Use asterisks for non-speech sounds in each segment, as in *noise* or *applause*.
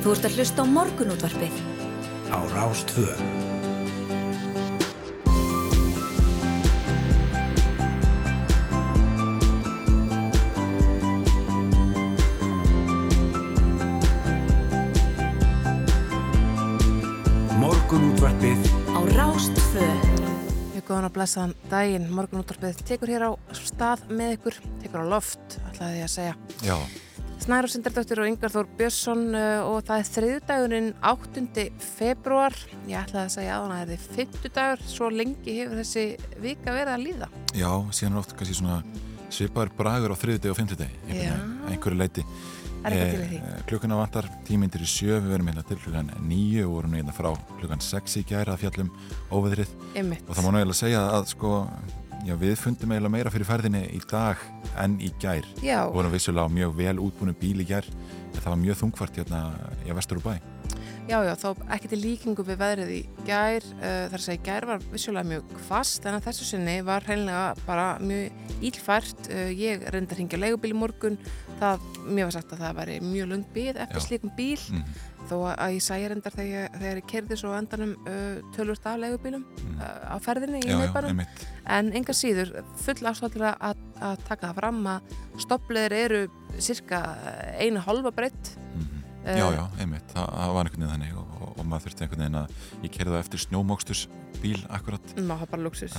Þú ert að hlusta á morgunútvarpið. Á Rástvö. Morgunútvarpið Á Rástvö. Ég góðan að blessaðan daginn, morgunúttarpið tekur hér á stað með ykkur, tekur á loft, ætlaði ég að segja. Já, Snæra Sindardóttir og Yngvar Þór Björnsson uh, og það er þriðdagurinn 8. februar. Ég ætlaði að segja að hann er þið 50 dagur, svo lengi hefur þessi vika verið að líða. já, síðan er oft kannski svona svipaður bragur á þriðdegi og fymtudegi Já. einhverju leiti? Eh, klukkuna vantar tímyndir í sjö við verum hérna til klukkan nýju og vorum hérna frá klukkan sex í gæra að fjallum óveðrið Ymmit. og það má náttúrulega segja að sko já, við fundum eiginlega meira fyrir ferðinni í dag en í gær Já, og vorum vissulega á mjög vel útbúinu bíl í gær en það var mjög þungfart hérna í vestur og bæ já, já, þá ekki til líkingu við veðrið í gær. Uh, þar að segja, gær var vissulega mjög kvast, en að þessu sinni var hreinlega bara mjög ílfært. Uh, ég reyndi að ringja leigubíl í morgun. Það, mér var sagt að það væri mjög lung bíð eftir Já. slíkum bíl. mm. Þó að ég sæði reyndar þegar, þegar ég kerði svo endanum uh, tölvurt af leigubílum Mm. uh, á ferðinni í einmitt. En enga síður full til að, að taka það fram að stoppleðir eru cirka einu halva breytt. Mm Eh, Já, já, einmitt, það, það var einhvern veginn þannig og, og, og maður þurfti einhvern veginn að ég kerði það eftir snjómókstus bíl akkurat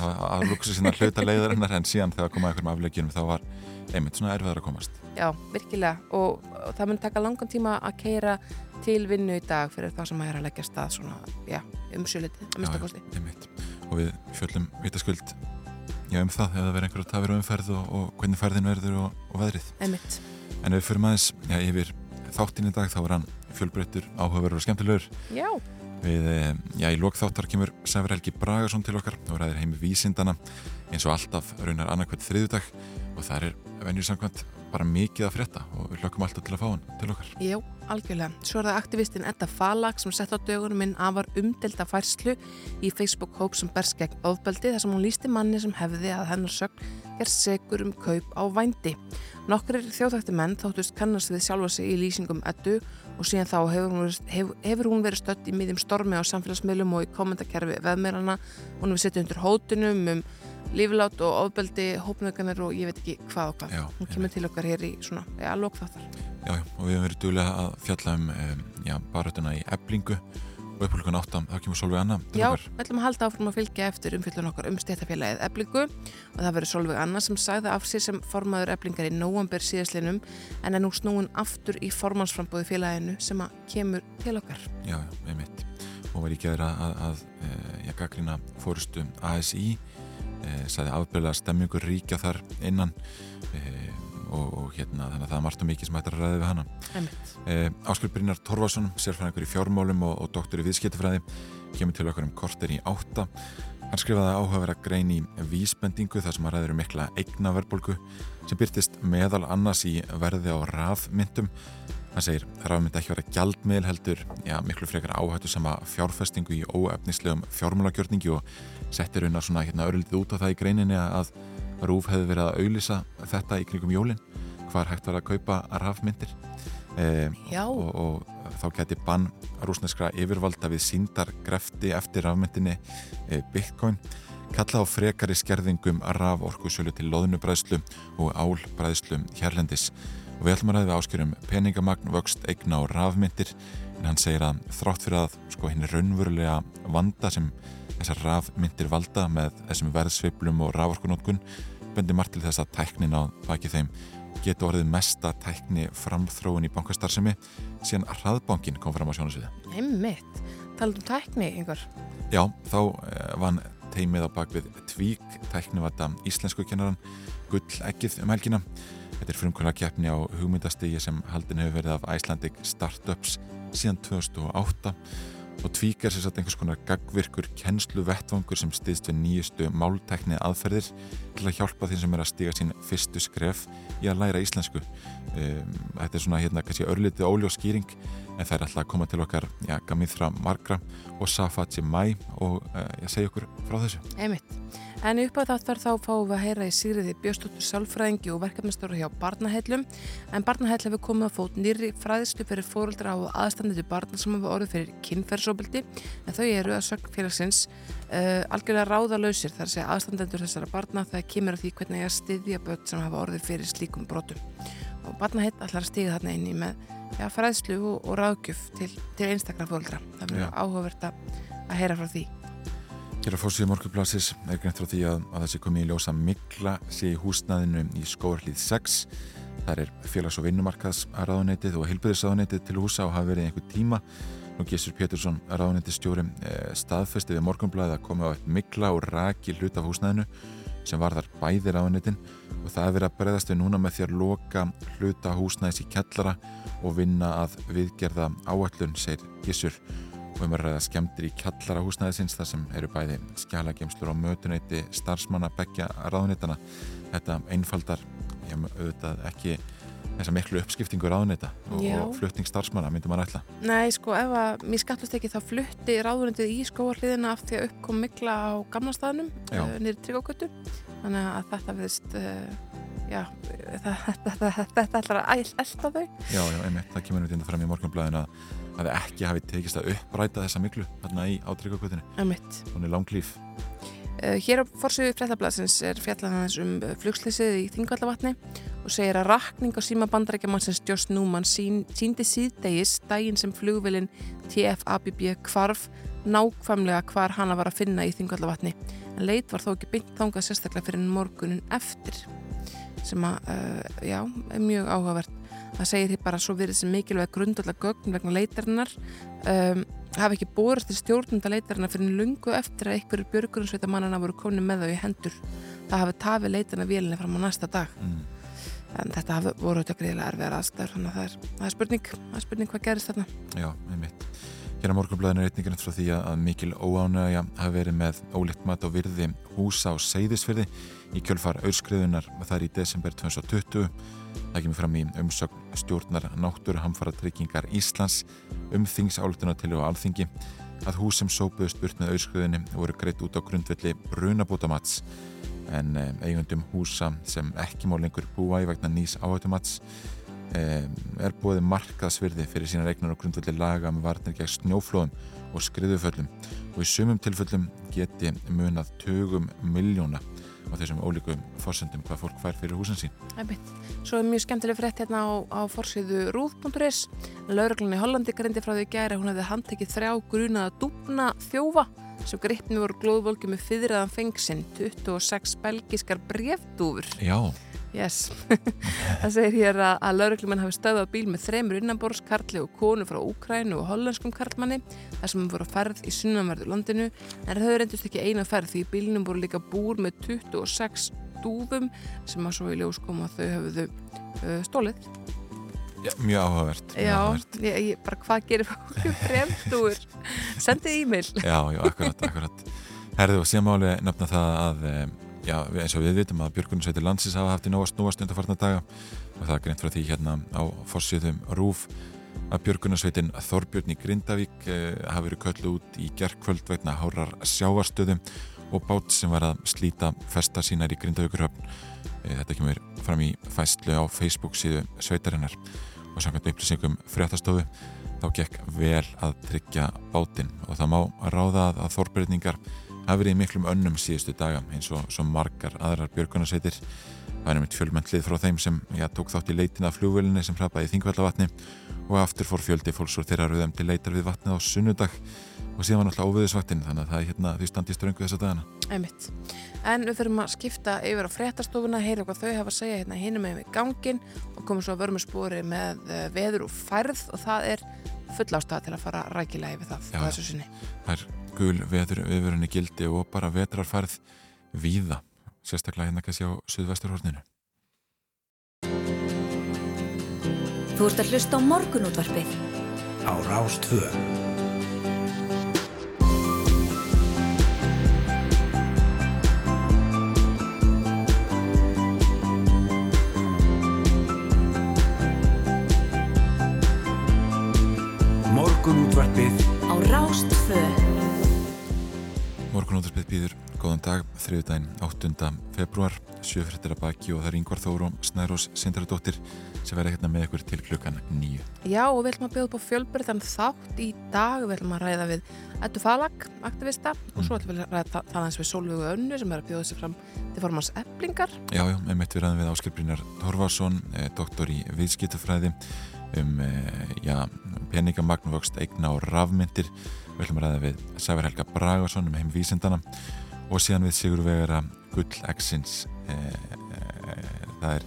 var að luksa sinna hluta leiðarinnar en síðan þegar komaði einhverjum aflegjunum þá var einmitt svona erfiðar að komast. Já, virkilega. Og, og það mun taka langan tíma að keira til vinnu í dag fyrir það sem að er að leggja stað svona, já, umsjöliti að mista kosti. og við fjöllum vitaskuld já um það ef það verður einhverja tafir og umferð og, og hvernig ferðin verður og, veðrið. Einmitt. en við fyrir maður þáttinn í dag þá er hann fjölbreyttur, áhugaverður og skemmtilegur Já, Við, eh, já, í lok þáttar kemur Sæfur Helgi Bragason til okkar og ræðir heimi vísindana eins og alltaf raunar annarkvæmt þriðudag og það er venjur samkvæmt bara mikið að frétta og við lökum alltaf til að fá hann til okkar. já, algjörlega Svo er það aktivistinn Edda Falag sem sett á dögunum inn afar umdelda færslu í Facebook-hóp sem berst gegn ofbeldi þar sem hún lísti manni sem hefði að hennar sögn gerð segur um kaup á vændi. Nokkur þjóðþækti menn þóttust kannast við sjálfa sig í lýsingum Eddu og síðan þá hefur hún verið, hefur, hún verið stödd í miðjum stormi á samfélagsmiðlum og í kommentarkerfi veðmeirana. Hún hefur sittið undir hótunum um líflát og ofbeldi, hópnöganir og ég veit ekki hvað og hvað. Já, hún kemur til okkar hér í svona, ja, lókþáttar. Já, já, og við hefum verið duglega að fjalla um um, já, barötuna í eblingu og upp hlukan áttam, þá kemur Solveig Anna Já, við ætlum að halda áfram að fylgja eftir umfyllun okkar um stéttafélagið Eblingu og það verður Solveig Anna sem sagði af sér sem formaður Eblingar í nóamber síðaslinum en er nú snúin aftur í formansframbóði félaginu sem að kemur til okkar. Já, já, einmitt. Og var ég geður að, að, að ég gaggrina fórustu ASI, e, sagði afbyrðlega stemmingur ríkja þar innan e, og, og hérna þannig að það er margt og mikið sem hættir að ræða við hana. Eh, Áskil Brynjar Torfarsson, sérfræðingur í fjármálum og, og doktor í viðskiptafræði, kemur til okkar um korter í átta. Hann skrifaði áhugaverða grein í vísbendingu þar sem að ræður um mikla eignaverbolgu sem byrtist meðal annars í verði á rafmyndum. Hann segir rafmynd ekki vera gjaldmiðl heldur, já, miklu frekar áhættu sama fjárfestingu í óefnislegum fjármálagjörningi og settir unna svona hérna örlítið út á það í greininni að Rúf hefði verið að auðlýsa þetta í kringum jólinn, hvar hægt var að kaupa rafmyndir. Eh, Já. og, og þá geti bann rúsneskra yfirvalda við síndar grefti eftir rafmyndinni e, Bitcoin kalla á frekari skerðingum raforkusölu til loðnubræðslu og álbræðslu hérlendis og við ætlum að ræða áskjörum peningamagn vöxt eigna og rafmyndir en hann segir að þrátt fyrir að sko hinn raunverulega vanda sem þessar rafmyndir valda með þessum verðsveiflum og raforkunótkun bendir margt til þess að tæknin á baki þeim geta orðið mesta tækni framþróun í bankastarðsemi síðan hraðbankin kom fram á sjónasviði. Einmitt. Talað um tækni, einhver. Já, þá eh, vann teimið á bakvið Tvík, tæknivata íslensku kennaran Gull Ekkið um helgina. Þetta er frumkvæmlega keppni á hugmyndastigi sem haldin hefur verið af Icelandic Startups síðan 2008 og Tvík er sér satt einhvers konar gagvirkur kennslu vettvangur sem stiðst við nýjustu máltekni aðferðir til að hjálpa þeim sem er að stiga sín fyrstu skref í að læra íslensku. Um, þetta er svona hérna kannski örlítið óljós skýring en það er alltaf að koma til okkar ja, Gamithra Margra og Safa Jemai og uh, ég segi okkur frá þessu. Einmitt. En upp á þáttar þá fáum við að heyra í Sigriði Björstóttur Sálfræðingi og verkefnistóru hjá Barnahellum. En Barnahell hefur komið að fót nýri fræðslu fyrir fóruldra á aðstanditu barna sem hefur orðið fyrir kynferðsóbildi. En þau eru að sögn félagsins uh, algjörlega ráðalöysir þar að segja aðstandendur þessara barna þegar kemur að því hvernig ég að styðja börn sem hafa orðið fyrir slíkum brotum. Og Barnahell að stiga þarna inn í með ja, fræðslu og, og ráðgjöf til, til einstakra fóruldra. Það verður áhugavert að heyra frá því. Hér á fórsíðu morgublasis er greint frá því að, að þessi komið í ljósa mikla sé í húsnaðinu í skóarlíð 6. Það er félags- og vinnumarkaðs aðráðunetið og heilbyrðisáðunetið til húsa og hafa verið einhver tíma. Nú Gísur Pétursson, aðráðunetistjóri, eh, staðfesti við morgunblæði að koma á eitt mikla og raki hlut af húsnaðinu sem var þar bæðir áðunetin og það er verið að breyðast við núna með því að loka hluta húsnaðis í kellara og vinna að viðgerða áallun, segir Gísur og um að ræða skemmtir í kjallara húsnæðisins þar sem eru bæði skjálagemslur á mötuneyti starfsmanna begja ráðnitana. Þetta einfaldar ég, auðvitað ekki þessa miklu uppskiptingu ráðnita og, og flutting starfsmanna myndi maður ætla. Nei, sko, ef að mér skallast ekki þá flutti ráðnitið í skóarliðina af því að uppkom mikla á gamla staðnum eh, nýri tryggóköttu þannig að þetta viðst uh, eh, já, *laughs* þetta ætlar að elda þau. Já, já, einmitt, það kemur við þetta fram í morgunblæðin að að ekki hafi tekist að uppræta þessa miklu þarna í átryggakvötinu hún er langlýf uh, Hér á fórsögu fréttablasins er fjallan um eh, flugslýsið í Þingvallavatni og segir að rakning á síma bandarækjamannsins Joss Newman sín, síndi síðdegis daginn sem flugvelin TFABB kvarf nákvæmlega hvar hana var að finna í Þingvallavatni. En leit var þó ekki byggt þangað sérstaklega fyrir morgunin eftir sem að, uh, já, er mjög áhugavert það segir hér bara svo verið sem mikilvæg grundallega gögn vegna leitarinnar um, hafi ekki borist til stjórnunda leitarinnar fyrir lungu eftir að einhverjur björgurinsveita mannana voru konið með þau í hendur. Það hafi tafið leitarna vélinni fram á næsta dag. Mm. en þetta hafi voru þetta greiðilega erfiðar aðstæður þannig að það er, það er spurning. Það er spurning hvað gerist þarna. Já, einmitt Hérna morgunblæðinu er einningur eftir því að mikil óánægja hafi verið með ólitt mat á virði húsa og seyðisfyrði í kjölfar auðskriðunar þar í desember 2020 Það kemur fram í umsögn stjórnar náttúruhamfaratryggingar Íslands um þingsálutuna til og alþingi að hús sem sópuðust burt með auðskriðinni voru greitt út á grundvelli brunabótamats en eh, eigundum húsa sem ekki má lengur búa í vegna nýs áhættumats er búið markaðsvirði fyrir sína regnar og grundvelli laga með varnir gegn snjóflóðum og skriðuföllum og í sumum tilföllum geti munað tögum miljóna á þessum ólíkum fórsendum hvað fólk fær fyrir húsin sín. Svo er mjög skemmtileg frétt hérna á, á fórsýðu rúð.is Lauruglan í Hollandi greindi frá því gæri að hún hefði handtekið þrjá grunaða dúbna þjófa sem gripni voru glóðvolki með fyrraðan fengsinn 26 belgiskar brefdúfur. Já. Yes, *laughs* það segir hér að, að lauruglumenn hafi stöðað bíl með þremur innanbors, karli og konu frá Úkrænu og hollenskum karlmanni þar sem voru að ferð í sunnanverðu landinu en þau reyndust ekki eina ferð því bílinum voru líka búr með 26 dúfum sem að svo í ljós koma að þau hefðu uh, stólið. Já, mjög áhugavert. Já, ég, ég, bara hvað gerir fólk fremdúr? *laughs* Sendið e-mail. Já, já, akkurat, akkurat. Herðu og síðan máli nefna það að um, já, eins og við vitum að Björgunarsveitir landsins hafa haft í nóga snúast undarfarnar daga. Og það er greint frá því hérna á fórsýðum Rúf að Björgunarsveitin Þorbjörn í Grindavík eh, hafi verið köllu út í gerðkvöld vegna hárar sjávarstöðum og bát sem var að slíta festa sínar í Grindavíkurhöfn. Eh, þetta kemur fram í fæstlu á Facebook síðu sveitarinnar. Og samkvæmt upplýsingum fréttastofu þá gekk vel að tryggja bátinn. Og það má ráða að þorbreytningar hafi verið í miklum önnum síðustu daga eins og, og margar aðrar björgunarsveitir það er einmitt fjölmennlið frá þeim sem já, tók þátt í leitin af flugvölinni sem hrapaði í Þingvallavatni og aftur fór fjöldi fólks úr þeirra rauðum til leitar við vatnið á sunnudag og síðan var náttúrulega óviðisvaktin þannig að það er hérna því standi ströngu þessa dagana Einmitt. En við þurfum að skipta yfir á fréttastofuna, heyra hvað þau hafa að segja hérna hinum með við gangin og komum svo að vörma spóri með veður og færð og það er full ástæða til að fara rækilega yfir það Já, þessu sinni. Það er gul veður viðvörunni gildi og bara vetrarfærð víða, sérstaklega hérna kannski á Suðvesturhorninu. Þú ert að hlusta á morgunútvarpið á Rástvöð. Morgunútvarpið á Rástfö Morgunútvarpið býður góðan dag, þriðdægin 8. februar, sjöfrittir að baki og það er Yngvar Þóru og Snærós Sindaradóttir sem verður hérna með ykkur til klukkan nýju. Já, og við ætlum að bjóða upp á fjölbyrðan þátt í dag, við ætlum að ræða við Ettu Falag, aktivista, mm. og svo ætlum við að ræða það aðeins við Solvögu Önnu sem er að bjóða sér fram til formans eblingar. Já, já, með mitt við ræðum við Áskilbrínar Torvarsson, eh, doktor í viðskiptufræði um eh, já, rafmyndir. Við ætlum að ræða við Sæver Helga Bragarsson um heimvísindana og síðan við Sigur Vegara Gull Exins eh, eh, það er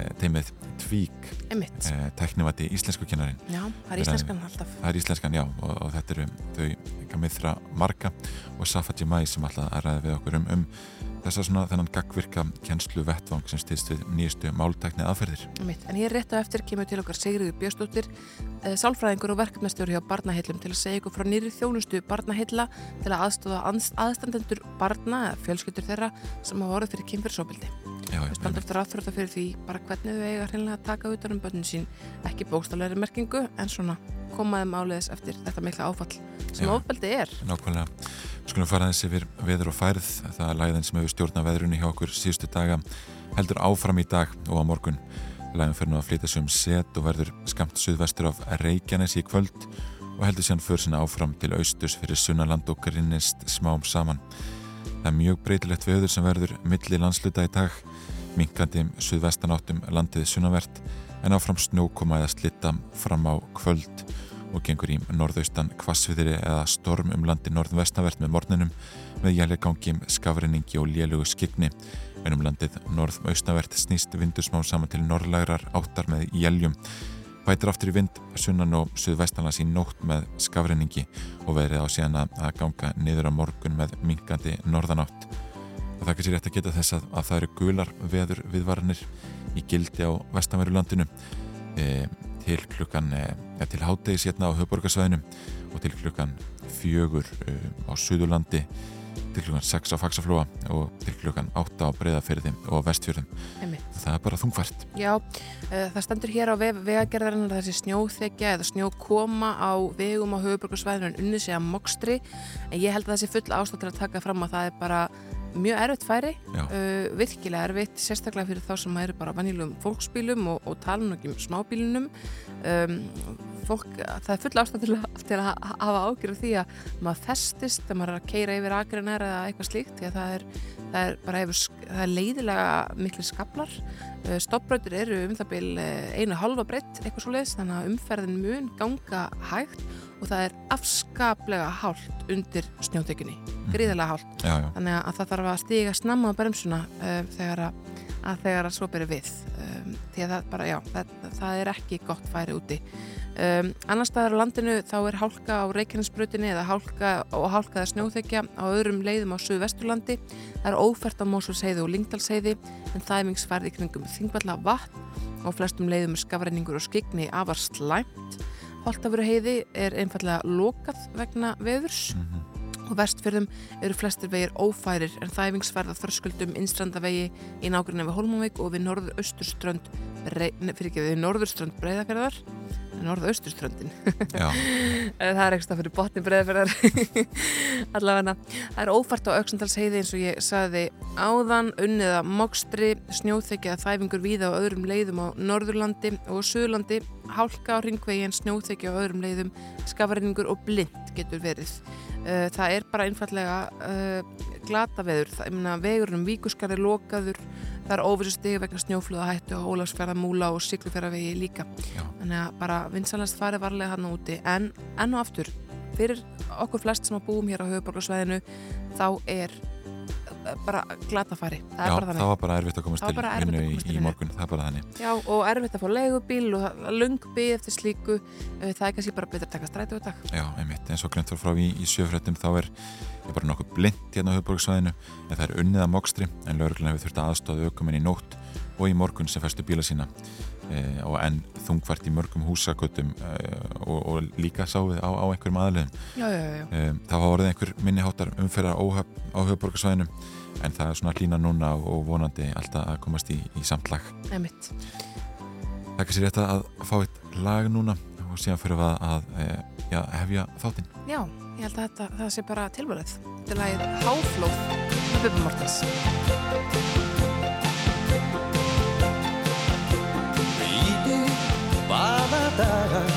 eh, teimið Tvík teknivati íslensku kynnarin Já, það er íslenskan alltaf. Það er íslenskan, já, og, og þetta eru þau Gamithra Marga og Safa Jimai sem alltaf að ræða við okkur um, um þess að svona þennan gagvirka kjenslu vettvang sem stýst við nýjastu máltækni aðferðir. En er rétt á eftir kemur til okkar Sigriður Björnstóttir eh, sálfræðingur og verkefnastjóri hjá Barnaheillum til að segja ykkur frá nýri þjónustu Barnaheilla til að aðstofa aðstandendur barna eða fjölskyldur þeirra sem hafa vorið fyrir kynfyrsóbildi. Við standum eftir aðfröða fyrir því bara hvernig þau eiga hreinlega að taka utan um börnun sín ekki bókstallegri merkingu en svona komaðum áleiðis eftir þetta mikla áfall sem ofbeldi er. Nákvæmlega. Skulum fara þessi við veður og færð. Það er læðin sem hefur stjórnað veðrunni hjá okkur síðustu daga heldur áfram í dag og á morgun. Læðin fyrir nú að flytja sig um set og verður skamt suðvestur af Reykjanes í kvöld og heldur síðan fyrir sinna áfram til austus fyrir sunnaland og grinnist smám saman. Það er mjög breytilegt veður sem verður milli landsluta í dag, minkandi suðvestanáttum landið sunnavert en áfram snjókoma eða slitta fram á kvöld og gengur í norðaustan kvassviðri eða storm um landi norðvestavert með morninum með jælegangi, skafrinningi og lélugu skigni en um landið norðaustavert snýst vindur smá saman til norðlægrar áttar með jæljum bætir aftur í vind sunnan og suðvestanlands í nótt með skafrinningi og verið á síðan að ganga niður á morgun með minkandi norðanátt. Og það kannski rétt að geta þess að, að það eru gular veður viðvaranir í gildi á vestanveru landinu. E, til klukkan e, til háttegis hérna á höfborgarsvæðinu og til klukkan fjögur e, á Suðurlandi til klukkan 6 á Faxaflóa og til klukkan 8 á Breiðafyrði og Vestfjörðum. Það er bara þungfært. Já, uh, það stendur hér á vegagerðarinnar þessi snjóþekja eða snjókoma á vegum á höfuborgarsvæðinu en unnið sig að mokstri. En ég held að þessi full ástætt til að taka fram að það er bara mjög erfitt færi uh, virkilega erfitt, sérstaklega fyrir þá sem eru bara vanilum fólksbílum og, og tala um smábílunum um, fólk, það er full ástæð til, til að hafa ágjörð því að maður festist þegar maður er að keira yfir agrinar eða eitthvað slíkt því að það er, það er bara yfir, það er leiðilega miklu skablar uh, stoppbrautir eru um það byl uh, einu halva breytt eitthvað svo leiðis þannig að umferðin mun ganga hægt og það er afskaplega hált undir snjótekunni, mhm. gríðilega hált. Já, já. þannig að það þarf að stíga snamma á bremsuna uh, þegar að, að þegar að svo byrja við. Um, því að það bara, já, það, það er ekki gott færi úti. Um, annar staðar á landinu þá er hálka á Reykjanesbrutinni eða hálka og hálkaða snjóþekja á öðrum leiðum á Suðvesturlandi. Það er ófært á Mósulsheiði og Lingdalsheiði en þæmingsfærði kringum þingvalla vatn og flestum leiðum skafræningur og skigni afar slæmt Holtafuru heiði er einfallega lokað vegna veðurs mm -hmm. og vestfjörðum eru flestir vegir ófærir en þæfingsferða þörskuldum innstrandavegi í nákvæmlega við Holmavík og við norðurströnd breyðafjörðar norðausturströndin. *laughs* Það er eitthvað fyrir botni breyðafjörðar *laughs* allavega. Það er ófært á auksandalsheiði eins og ég saði áðan, unniða mokstri snjóþekja þæfingur víða á öðrum leiðum á Norðurlandi og Suðurlandi. Hálka á ringvegin, snjóþekja á öðrum leiðum, skafarinningur og blind getur verið. Uh, það er bara einfallega uh, glata veður, það, ég meina vegurinn víkuskar er lokaður, það er óvissu stegi vegna snjóflöða hættu og ólagsferða múla og syklufjörðavegi líka. Já. Þannig að bara vinsalast farið varlega hann úti en enn og aftur, fyrir okkur flest sem að búum hér á höfuborgarsvæðinu þá er bara glatafæri það, Já, það var bara erfitt að komast til vinnu í, í morgun, það er bara þannig. Já, og erfitt að fá legubíl og lungbi eftir slíku, það er kannski bara betur að taka strætu á dag. Já, einmitt, eins og var frá í, í sjöfrættum þá er bara nokkuð blind hérna á höfborgsvæðinu en það er unnið að mokstri en lauruglega hefur þurft aðstáðu aukuminn í nótt og í morgun sem fæstu bíla sína og enn þungvært í mörgum húsakötum e, og, og líka sávið á, á einhverjum aðlegum e, þá hafa orðið einhver minniháttar umferðar á höfuborgarsvæðinu en það er svona hlína núna og vonandi alltaf að komast í, í samtlag er kannski rétt að fá eitt lag núna og síðan fyrir að e, já, hefja þáttinn. Já, ég held að þetta, það sé bara tilbúrið til að ég háflóð með Bubi Mortens. Hvaða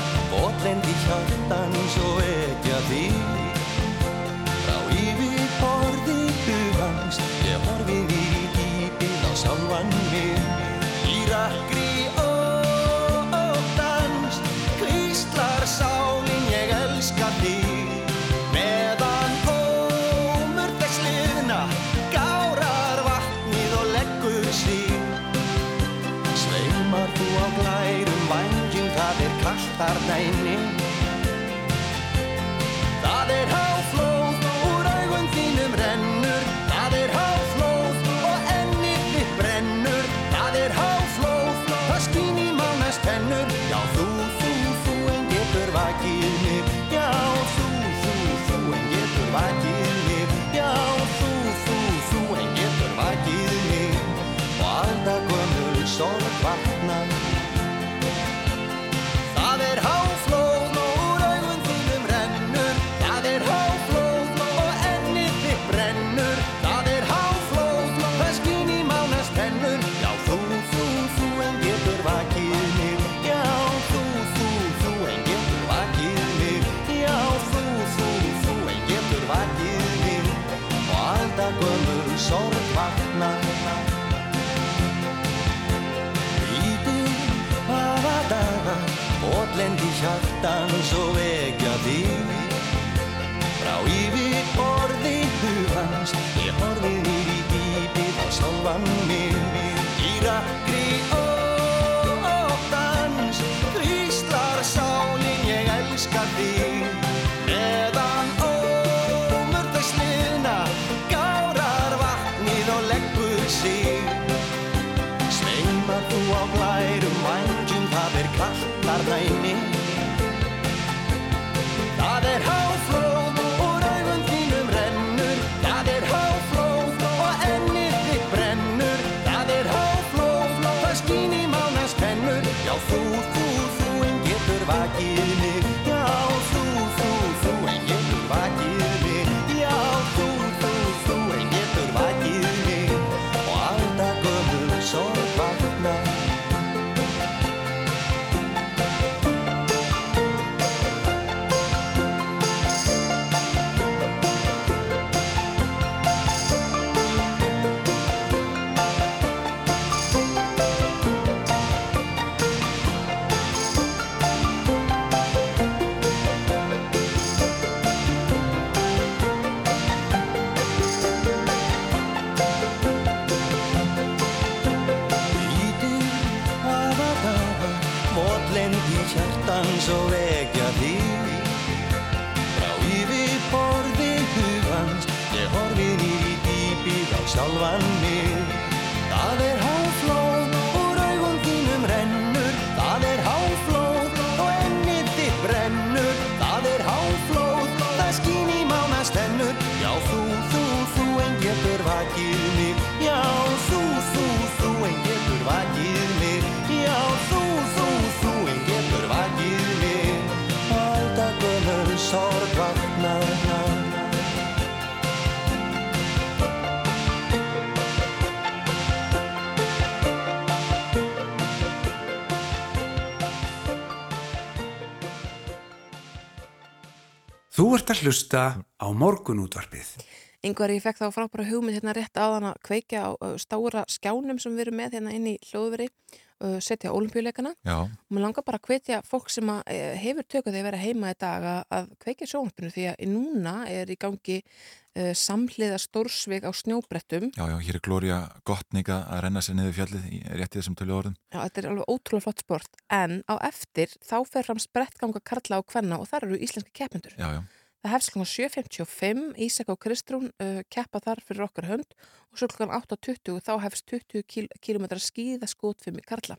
botlendi hjartan svo vekja þig. Frá yfir borði hugans, ég horfi nýr í dýpið á sjálfan mig. Ert að hlusta á morgunútvarpið. Yngvar, ég fekk þá frábæra hugmynd hérna rétt áðan að kveikja á stóra skjánum sem við erum með hérna inn í hljóðveri, uh, setja olimpíuleikana Já, og mér langar bara að hvetja fólk sem að, eh, hefur tökuð að vera heima í dag að, kveikja sjónvarpinu því að núna er í gangi uh, samhliða stórsvig á snjóbrettum. já, já, hér er Gloria Gottninga að renna sér niður fjallið í rétt í þessum tölu orðum. Já, þetta er alveg ótrúlega flott sport en á eftir þá fer fram sprettganga Karla og Kvenna og þar eru íslenski keppendur. Já, já, Það hefst kl. 7.55, Ísak og Kristrún uh, keppa þar fyrir okkar hönd og svo kl. 8.20 þá hefst 20 kil km skíðaskotfimi Karla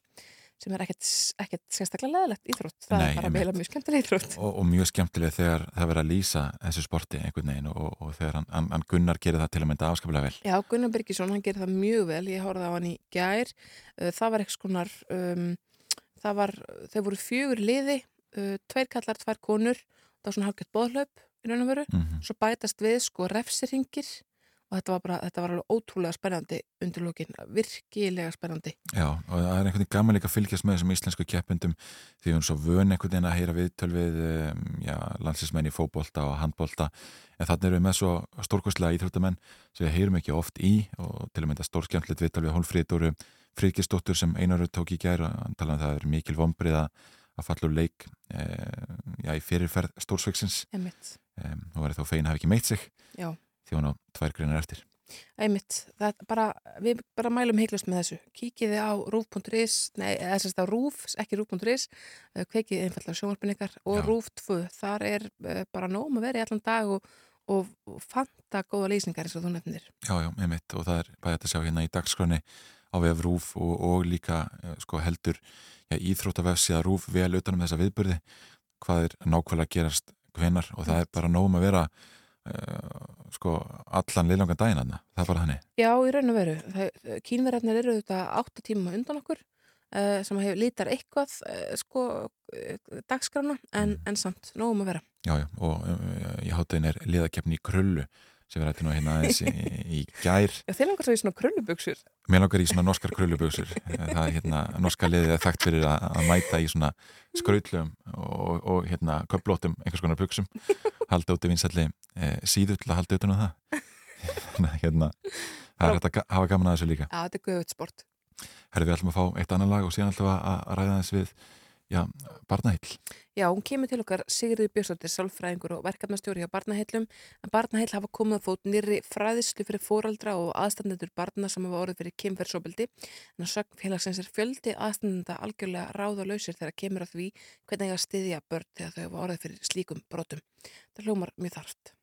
sem er ekkert, ekkert sérstaklega leðilegt íþrótt. Það Nei, er bara meila mjög skemmtileg íþrótt. og, og mjög skemmtilega þegar það verður að lýsa þessu sporti einhvern veginn og, og þegar hann, hann, hann Gunnar gerir það til að mynda afskaplega vel. Já, Gunnar Birgisson, hann gerir það mjög vel, ég horfði á hann í gær, Uh, það var eitthvað skonar, um, það var, þau voru fjögur liði uh, tveir kallar, tvær konur það var svona hálfgett bóðhlaup í raun og veru. Mhm. svo bætast við sko refsiringir og þetta var bara, þetta var alveg ótrúlega spennandi undir lókin, virkilega spennandi. Já, og það er einhvern veginn gaman líka að fylgjast með þessum íslensku keppendum því erum svo vön einhvern veginn að heyra viðtöl við já, landsinsmenn í fótbolta og handbolta. En þannig erum við með svo stórkostlega íþróttamenn sem við heyrum ekki oft í og til að mynda stórskjæmtlit viðtöl við Hólfríðdóru Fríkistóttur sem einarur tók í gær. Og hann talaði um það að það er mikil vombrið að falla úr leik e, já, í fyrirferð stórsveiksins einmitt, e, og verið þá fegin hafi ekki meitt sig. Já, því hún á tvær greinar eftir. Það bara, við bara mælum heiklust með þessu. Kíkiði á rúf.is nei, eða sérst á rúf, ekki rúf.is uh, kveikið einfallega sjónvarpin ykkar og Já. rúf 2, þar er uh, bara nóg að vera í allan dag og, og, og fanta góða lýsingar eins og þú nefnir Já, já, einmitt. Og það er bæðið að sjá hérna í dagskröni á vef Rúf og, og líka eh, sko, heldur ja, íþróttavefsíða Rúf vel utanum þessa viðburði. Hvað er nákvæmlega að gerast hvenar og það er bara nógum að vera uh, sko allan liðlangan daginn aðna, það er bara þannig Já, í raun og veru. Kínverðarnir eru þetta 8 tíma undan okkur uh, sem hefur lítar eitthvað uh, sko dagskrána en, en samt, nógum að vera. Já, já, og uh, í háttegin er liðakeppni í krullu sem við rættum hérna aðeins í, í gær. Já, þeir langar svo í svona krullubuxur. Mér langar í svona norskar krullubuxur. Það er hérna, norska liðið er þekkt fyrir að, að mæta í svona skrautlum og, og hérna köplótum einhvers konar buxum. Halda út í vinsalli e, síðu til að halda utan á það. Þannig að, hérna það er hægt að hafa gaman að þessu líka. Já, þetta er guðvöld sport. Herri við ætlum að fá eitt annan lag og síðan ætlum að ræða þess við já, barnahill Já, hún kemur til okkar Sigriði Björnsdóttir, sálfræðingur og verkefnastjóri hjá Barnaheillum. En Barnaheill hafa komið að fót nýri fræðislu fyrir fóraldra og aðstandendur barna sem hafa orðið fyrir kynferðsóbildi. En að sögn félagsins er fjöldi aðstandenda algjörlega ráð og lausir þegar kemur að því hvernig eiga að styðja börn þegar þau hafa orðið fyrir slíkum brotum. Það hljómar mjög þarft.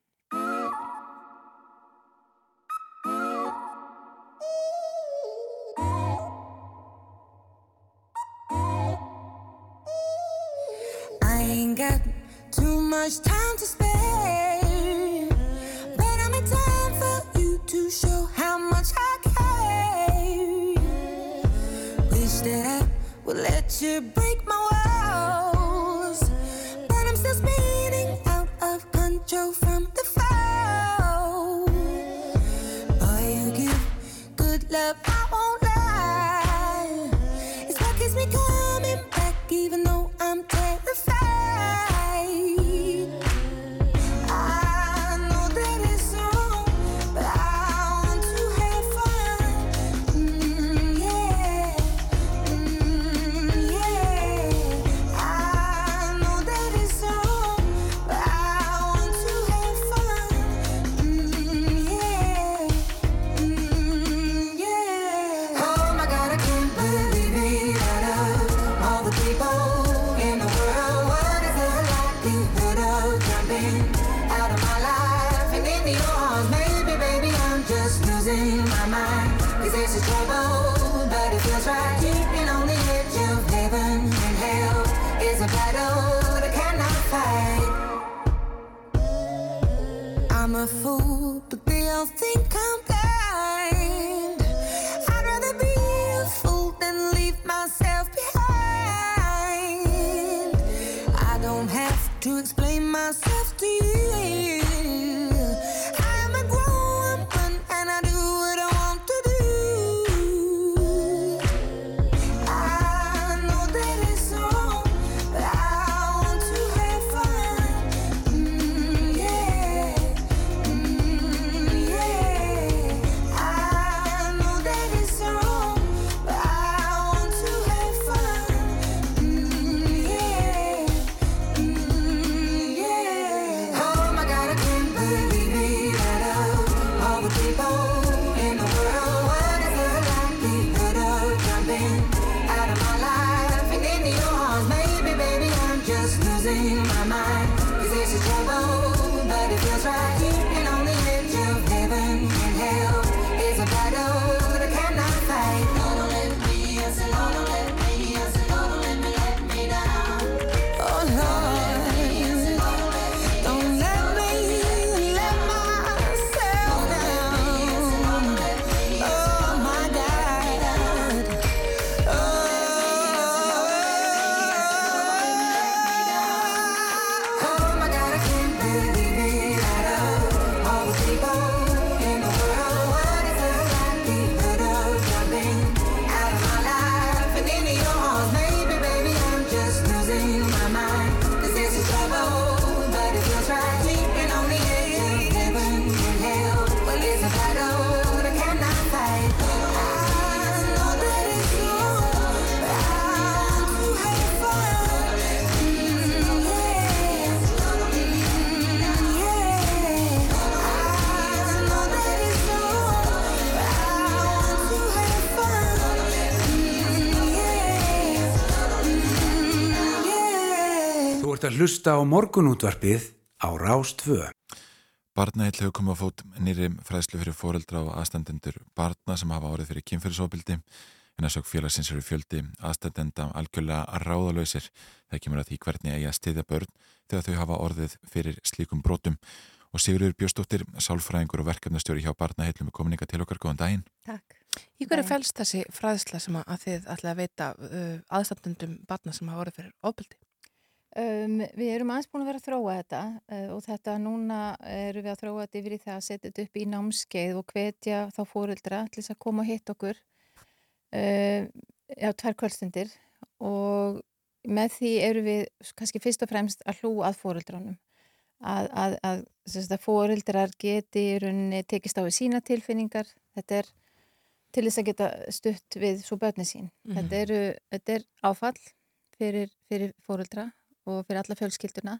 Much time to spare, but I'm in time for you to show how much I care. Wish that I would let you break my walls, but I'm still spinning out of control from the losing my mind. 'Cause this is trouble, but it feels right. Keeping on að hlusta á morgunútvarpið á Rástvö. Barnaheill hefur komið á fót nýri fræðslu fyrir foreldra og aðstandendur barna sem hafa orðið fyrir kynferðisofbildi en að sög félagsins eru fjöldi aðstandenda algjörlega ráðalöysir það kemur að því hvernig eigi að stiðja börn þegar þau hafa orðið fyrir slíkum brotum og Sigurður Björstóttir, sálfræðingur og verkefnastjóri hjá Barnaheillum er komin ykkar til okkar, góðan daginn. Takk. Í hverju fælst þessi fræðsla sem að þið ætlaði að veita uh, aðstandundum barna sem hafa orðið fyrir ofbeldi? Um, við erum aðeins búin að vera að þróa þetta uh, og þetta núna erum við að þróa þetta yfir í það að setja þetta upp í námskeið og hvetja þá fóreldra til þess að koma og hitta okkur uh, á tvær kvöldstundir og með því erum við kannski fyrst og fremst að hlú að fóreldranum að, að, að, að fóreldrar geti í rauninni tekist á við sína tilfinningar. Þetta er til þess að geta stutt við svo börni sín. Mhm. þetta, eru, þetta er áfall fyrir, fyrir fóreldra og fyrir alla fjölskylduna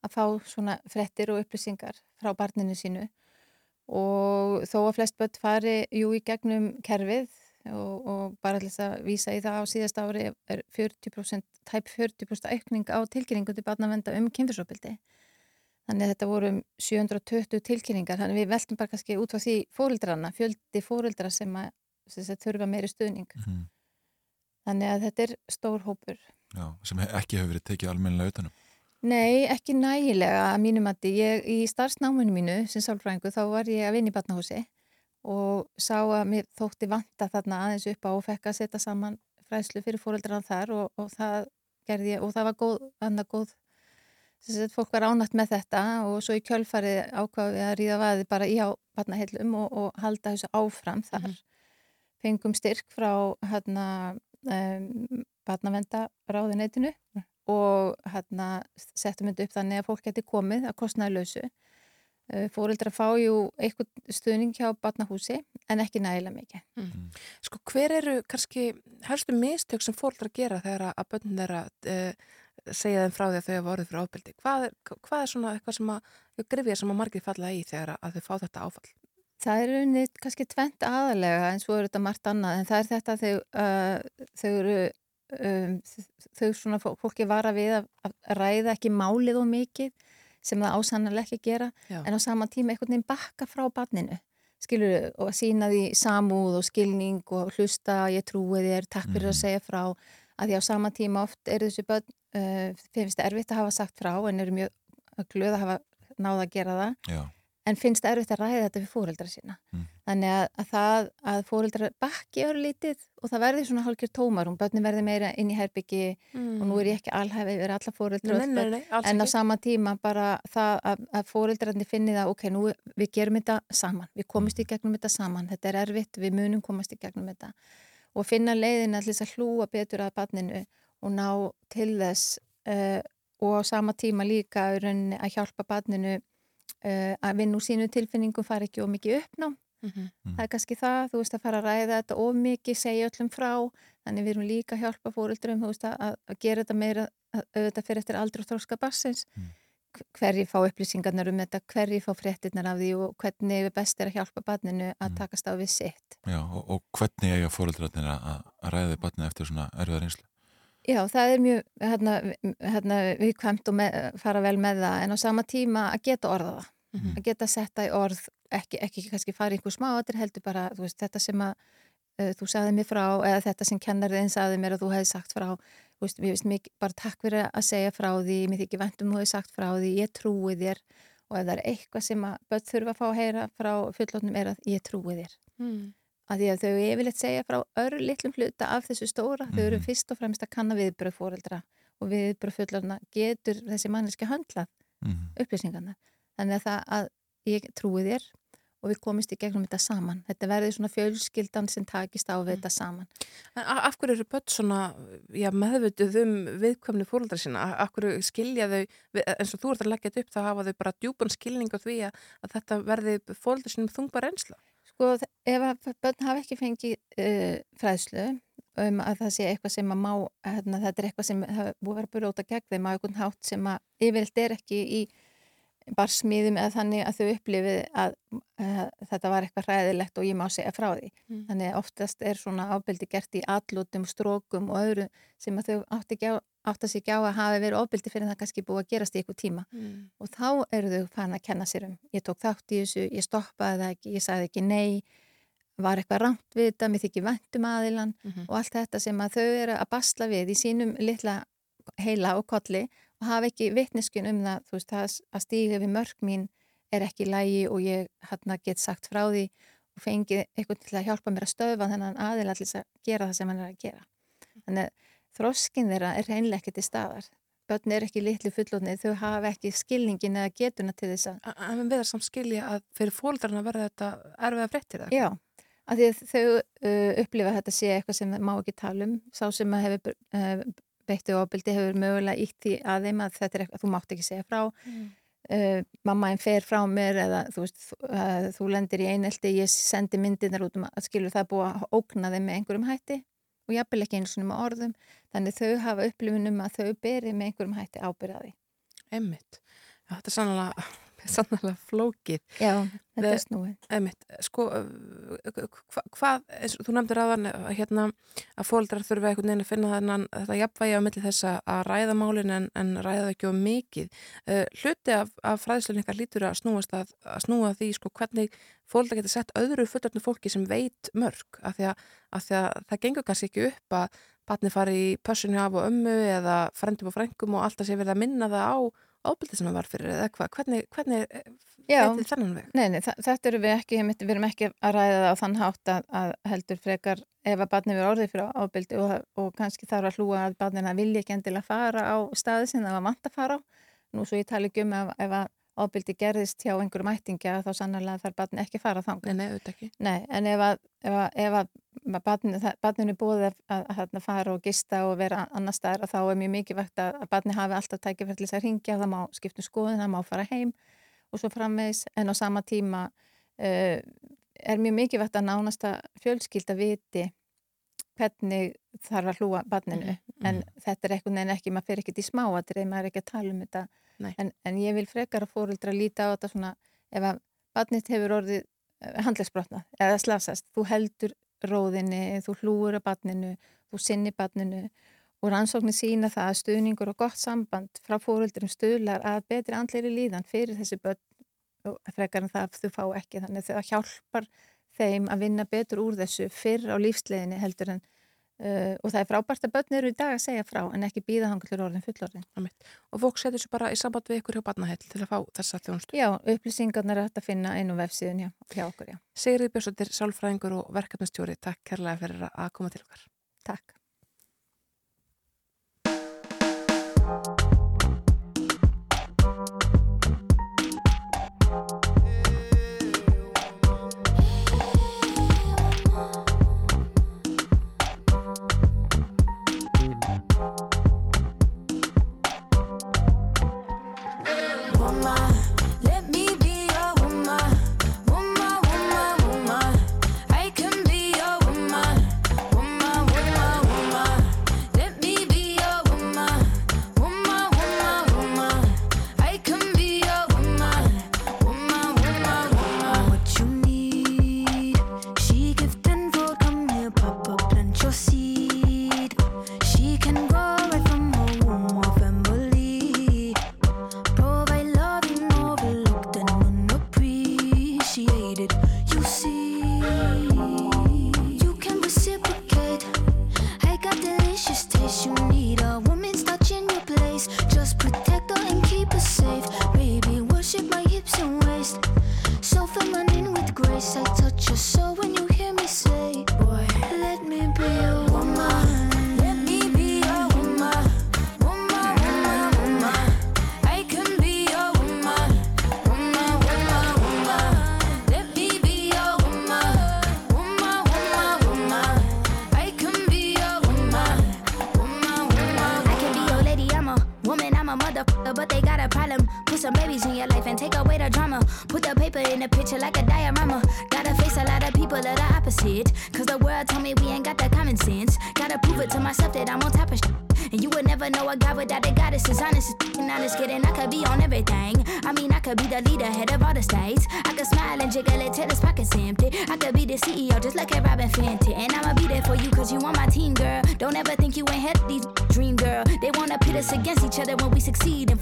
að fá svona frettir og upplýsingar frá barninu sínu. Og þó að flest börn fari jú í gegnum kerfið og, og bara þess að vísa í það á síðast ári er 40%, tæp 40% aukning á tilkynningu til barnavenda um kynfyrsopildi þannig að þetta voru um 720 tilkynningar þannig við veltum bara kannski út frá því fóreldrana, fjöldi fóreldra sem að þurfa meiri stuðning. Mm. þannig að þetta er stór hópur Já, sem ekki hefur verið tekið almennilega utanum. Nei, ekki nægilega að mínum að ég í starfsnáminu mínu sem sálfræðingu þá var ég að vinna í barnahúsi og sá að mér þótti vanta þarna aðeins upp á og fekk að setja saman fræðslu fyrir fóreldrarna þar og, og það gerði ég og það var góð, annað góð sem sagt, fólk var ánætt með þetta og svo í kjölfarið ákvaði við að ríða vaði bara í á barnaheillum og, og halda þessu áfram þar. Fengum styrk frá hérna um, barnavenda ráðuneytinu og hérna settum þetta upp þannig að fólk geti komið að kostnaði lausu. Fóreldra fá jú eitthvað stuðning hjá barnahúsi en ekki nægilega mikið. Sko hver eru kannski helstu mistök sem fóreldrar gera þegar að- að börn þeirra uh, segja þeim frá því að þau hafa orðið fyrir ofbeldi? Hvað hvað er svona eitthvað sem að grifja sem að margir falla í þegar að þau fá þetta áfall? Það er unnið kannski tvent aðalega en svo er þetta margt annað en það er þetta þau, uh, þau eru um, þau svona fó- fólki vara við að, að ræða ekki málið og mikið sem það ásannarlega ekki gera Já. en á sama tíma einhvern veginn bakka frá barninu skilur og sína því samúð og skilning og hlusta ég trúi þér, takk fyrir að Mhm. segja frá að því á sama tíma oft eru þessi börn uh, finnst erfitt að hafa sagt frá en eru mjög glöð að hafa náða að gera það Já, en finnst erfitt að ræða þetta við fóreldra sína. Mm. Þannig að, að það að fóreldra bakki örlítið og það verði svona hálfgjör tómarum, börnin verði meira inn í herbyggi og nú er ég ekki alhæfi yfir alla fóreldra Nei, nei, nei, alls en á ekki. sama tíma bara það að, að fóreldrarnir finni það, ok, nú við gerum þetta saman, við komumst í gegnum þetta saman, þetta er erfitt, við munum komast í gegnum þetta og finna leiðin að að hlúa betur að barninu og ná til þess uh, og á sama tíma líka að hjálpa barninu uh, að vinna úr sínu tilfinningum fara ekki of mikið uppná Mhm. það er kannski það, þú veist að fara að ræða þetta of mikið, segja öllum frá þannig við erum líka að hjálpa veist að, að- að gera þetta meira að- auðvitað fyrir eftir aldrei og þróska bassins Mm. hverji fá upplýsingarnar um þetta hverji fá fréttinnar af því og hvernig best er að hjálpa barninu að Mm. takast á við sitt já, og, og hvernig eiga fóreldrarnir að, að ræða við barnið eftir svona erfiðar einslu? Já, það er mjög hérna, hérna, viðkvæmt og með, fara vel með það en á sama tíma að geta orða það Mhm. að geta setta í orð ekki, ekki kannski fara í einhver smáatir heldur bara veist, þetta sem að uh, þú sagði mér frá eða þetta sem kennarðin sagði mér að þú hefði sagt frá þú veist, mér veist mikið bara takk fyrir að segja frá því mér þykir vænt um þú hefði sagt frá því ég trúi þér og ef það er eitthvað sem að börn þurfa að fá að heyra frá fullotnum er að ég trúi þér Mm. Að því að þau yfirleitt segja frá öru litlum hluta af þessu stóra, þau eru Mhm. fyrst og fremst að kanna viðbröð fóreldra og viðbröð fullorna getur þessi manneski höndlað Mm. upplýsingarna þannig að það að ég trúi þér og við komist í gegnum þetta saman þetta verður svona fjölskyldan sem takist á við þetta saman En af hverju eru börn svona já, meðvituð um viðkvæmni fóreldra sína? Af hverju skilja þau, eins og þú ert að leggja þetta upp, þá hafa þau bara djúpan skilning á því að, þetta verði fóreldra sínum þungbar reynsla? Sko ef að börn hafa ekki fengið uh, fræðslu um að það sé eitthvað sem að má hérna, þetta er eitthvað sem hafa búið að vera brjóta gegn þeim á einhvern hátt sem að yfirleitt er ekki í bara smiðum eða þannig að þau upplifið að, að þetta var eitthvað hræðilegt og ég má segja frá því. Mm. Þannig að oftast er svona ábyldi gert í atlutum, strókum og öðru sem að þau átti ekki á, átti sig ekki á að hafi verið ábyldi fyrir það kannski búið að gerast í eitthvað tíma. Mm. Og þá eru þau fann að kenna sér um. Ég tók þátt í þessu, ég stoppaði það ekki, ég sagði ekki nei, var eitthvað rangt við þetta, mér þykir væntum aðilan Mhm. og allt þetta sem að þau eru að basla við í sínum litla heila og kolli hafa ekki vitneskun um það, þú veist, það að stíga við mörg mín er ekki lægi og ég hann get sagt frá því og fengið eitthvað til að hjálpa mér að stöfa þennan aðila til þess að gera það sem hann er að gera. Þannig að þroskin þeirra er reynilega ekki til staðar. Börn er ekki litli fullotnið, þau hafa ekki skilningin eða getuna til þess að En við erum samt skilja að fyrir fóldrarna verða þetta erfiða fréttir eða? Já, af því að þau uh, upplifa að þetta sé eitthvað sem það má ekki tala um. Sá sem að hefur uh, beittu ofbeldi hefur mögulega ítt því að þeim að þetta er eitthvað, þú mátt ekki segja frá. Mm. Uh, mamma einn fer frá mér eða þú veist, uh, þú lendir í einelti, ég sendi myndirnar út um að skilur það búið að ókna þeim með einhverjum hætti og jafnvel ekki eins og með orðum. Þannig þau hafa upplifunum að þau beri með einhverjum hætti ábyrðaði. Einmitt. Já, þetta er sannlega, sannlega flókið. Já, þetta er snúið. Einmitt, sko, uh, hva, hvað, eins þú nefndir aðan hérna, að fóldrar þurfa einhvern veginn að finna þennan, þetta jafnvægi á milli þess að- að ræða málin en, en ræða ekki um mikið. Uh, hluti af, af fræðslun ykkar lítur að snúast að, að snúa að því, sko, hvernig fóldrar getur sett öðru fullorðnu fólki sem veit mörg, af því að, af því að það gengur kannski ekki upp að batni fari í pössunni af og ömmu eða frendum og frengum og alltaf sé verið að minna það á ábyrði sem það var fyrir eða hvað, hvernig, hvernig veitir þennan veg? Nei, nei, þetta eru við ekki, við erum ekki að ræða það á þann hátt að, að heldur frekar ef að barnið verið orðið fyrir ábyldi og, og kannski þarf að hlúa að barnina vilja ekki endilega fara á staði sem það var vant að fara á. Nú svo ég tali ekki um ef, ef að ábyldi gerðist hjá einhverjum ættingja þá sannarlega þarf barnið ekki fara þangað. Nei, nei, auðvitað ekki. Nei, en ef að, ef að, ef að barninu búið að, að, fara og gista og vera annar staðar að þá er mjög mikilvægt að, barni hafi alltaf tækifært til þess að ringja, það má skipta um skoðun, það má fara heim og svo framvegis en á sama tíma uh, er mjög mikilvægt að nánasta fjölskylda viti hvernig þarf að hlúa barninu en þetta er eitthvað neina ekki, maður fer ekkert í smáatrið, maður er ekki að tala um þetta. En, en ég vil frekar að fóruldra líta á þetta svona ef að barnið hefur orðið handlegsbrotna eða slasast, þú heldur róðinni, þú hlúur að barninu, þú sinni barninu og rannsóknir sína það að stuðningur og gott samband frá fóröldurum stuðlar að betri andleiri líðan fyrir þessi börn frekar en það að þau fá ekki. Þannig að það hjálpar þeim að vinna betur úr þessu fyrr á lífsleginni heldur en uh, og það er frábært að börn eru í dag að segja frá en ekki býða hanglur orðin fullorðin. Og fólk setur sér bara í samband við ykkur hjá barnahell til að fá þessa þjónustu. Já, upplýsingarnar er hægt að finna einu vefsíðun hjá, hjá okkur, já. Sigriði Björnsdóttir, sálfræðingur og verkefnastjóri, takk kærlega fyrir að koma til okkar. Takk.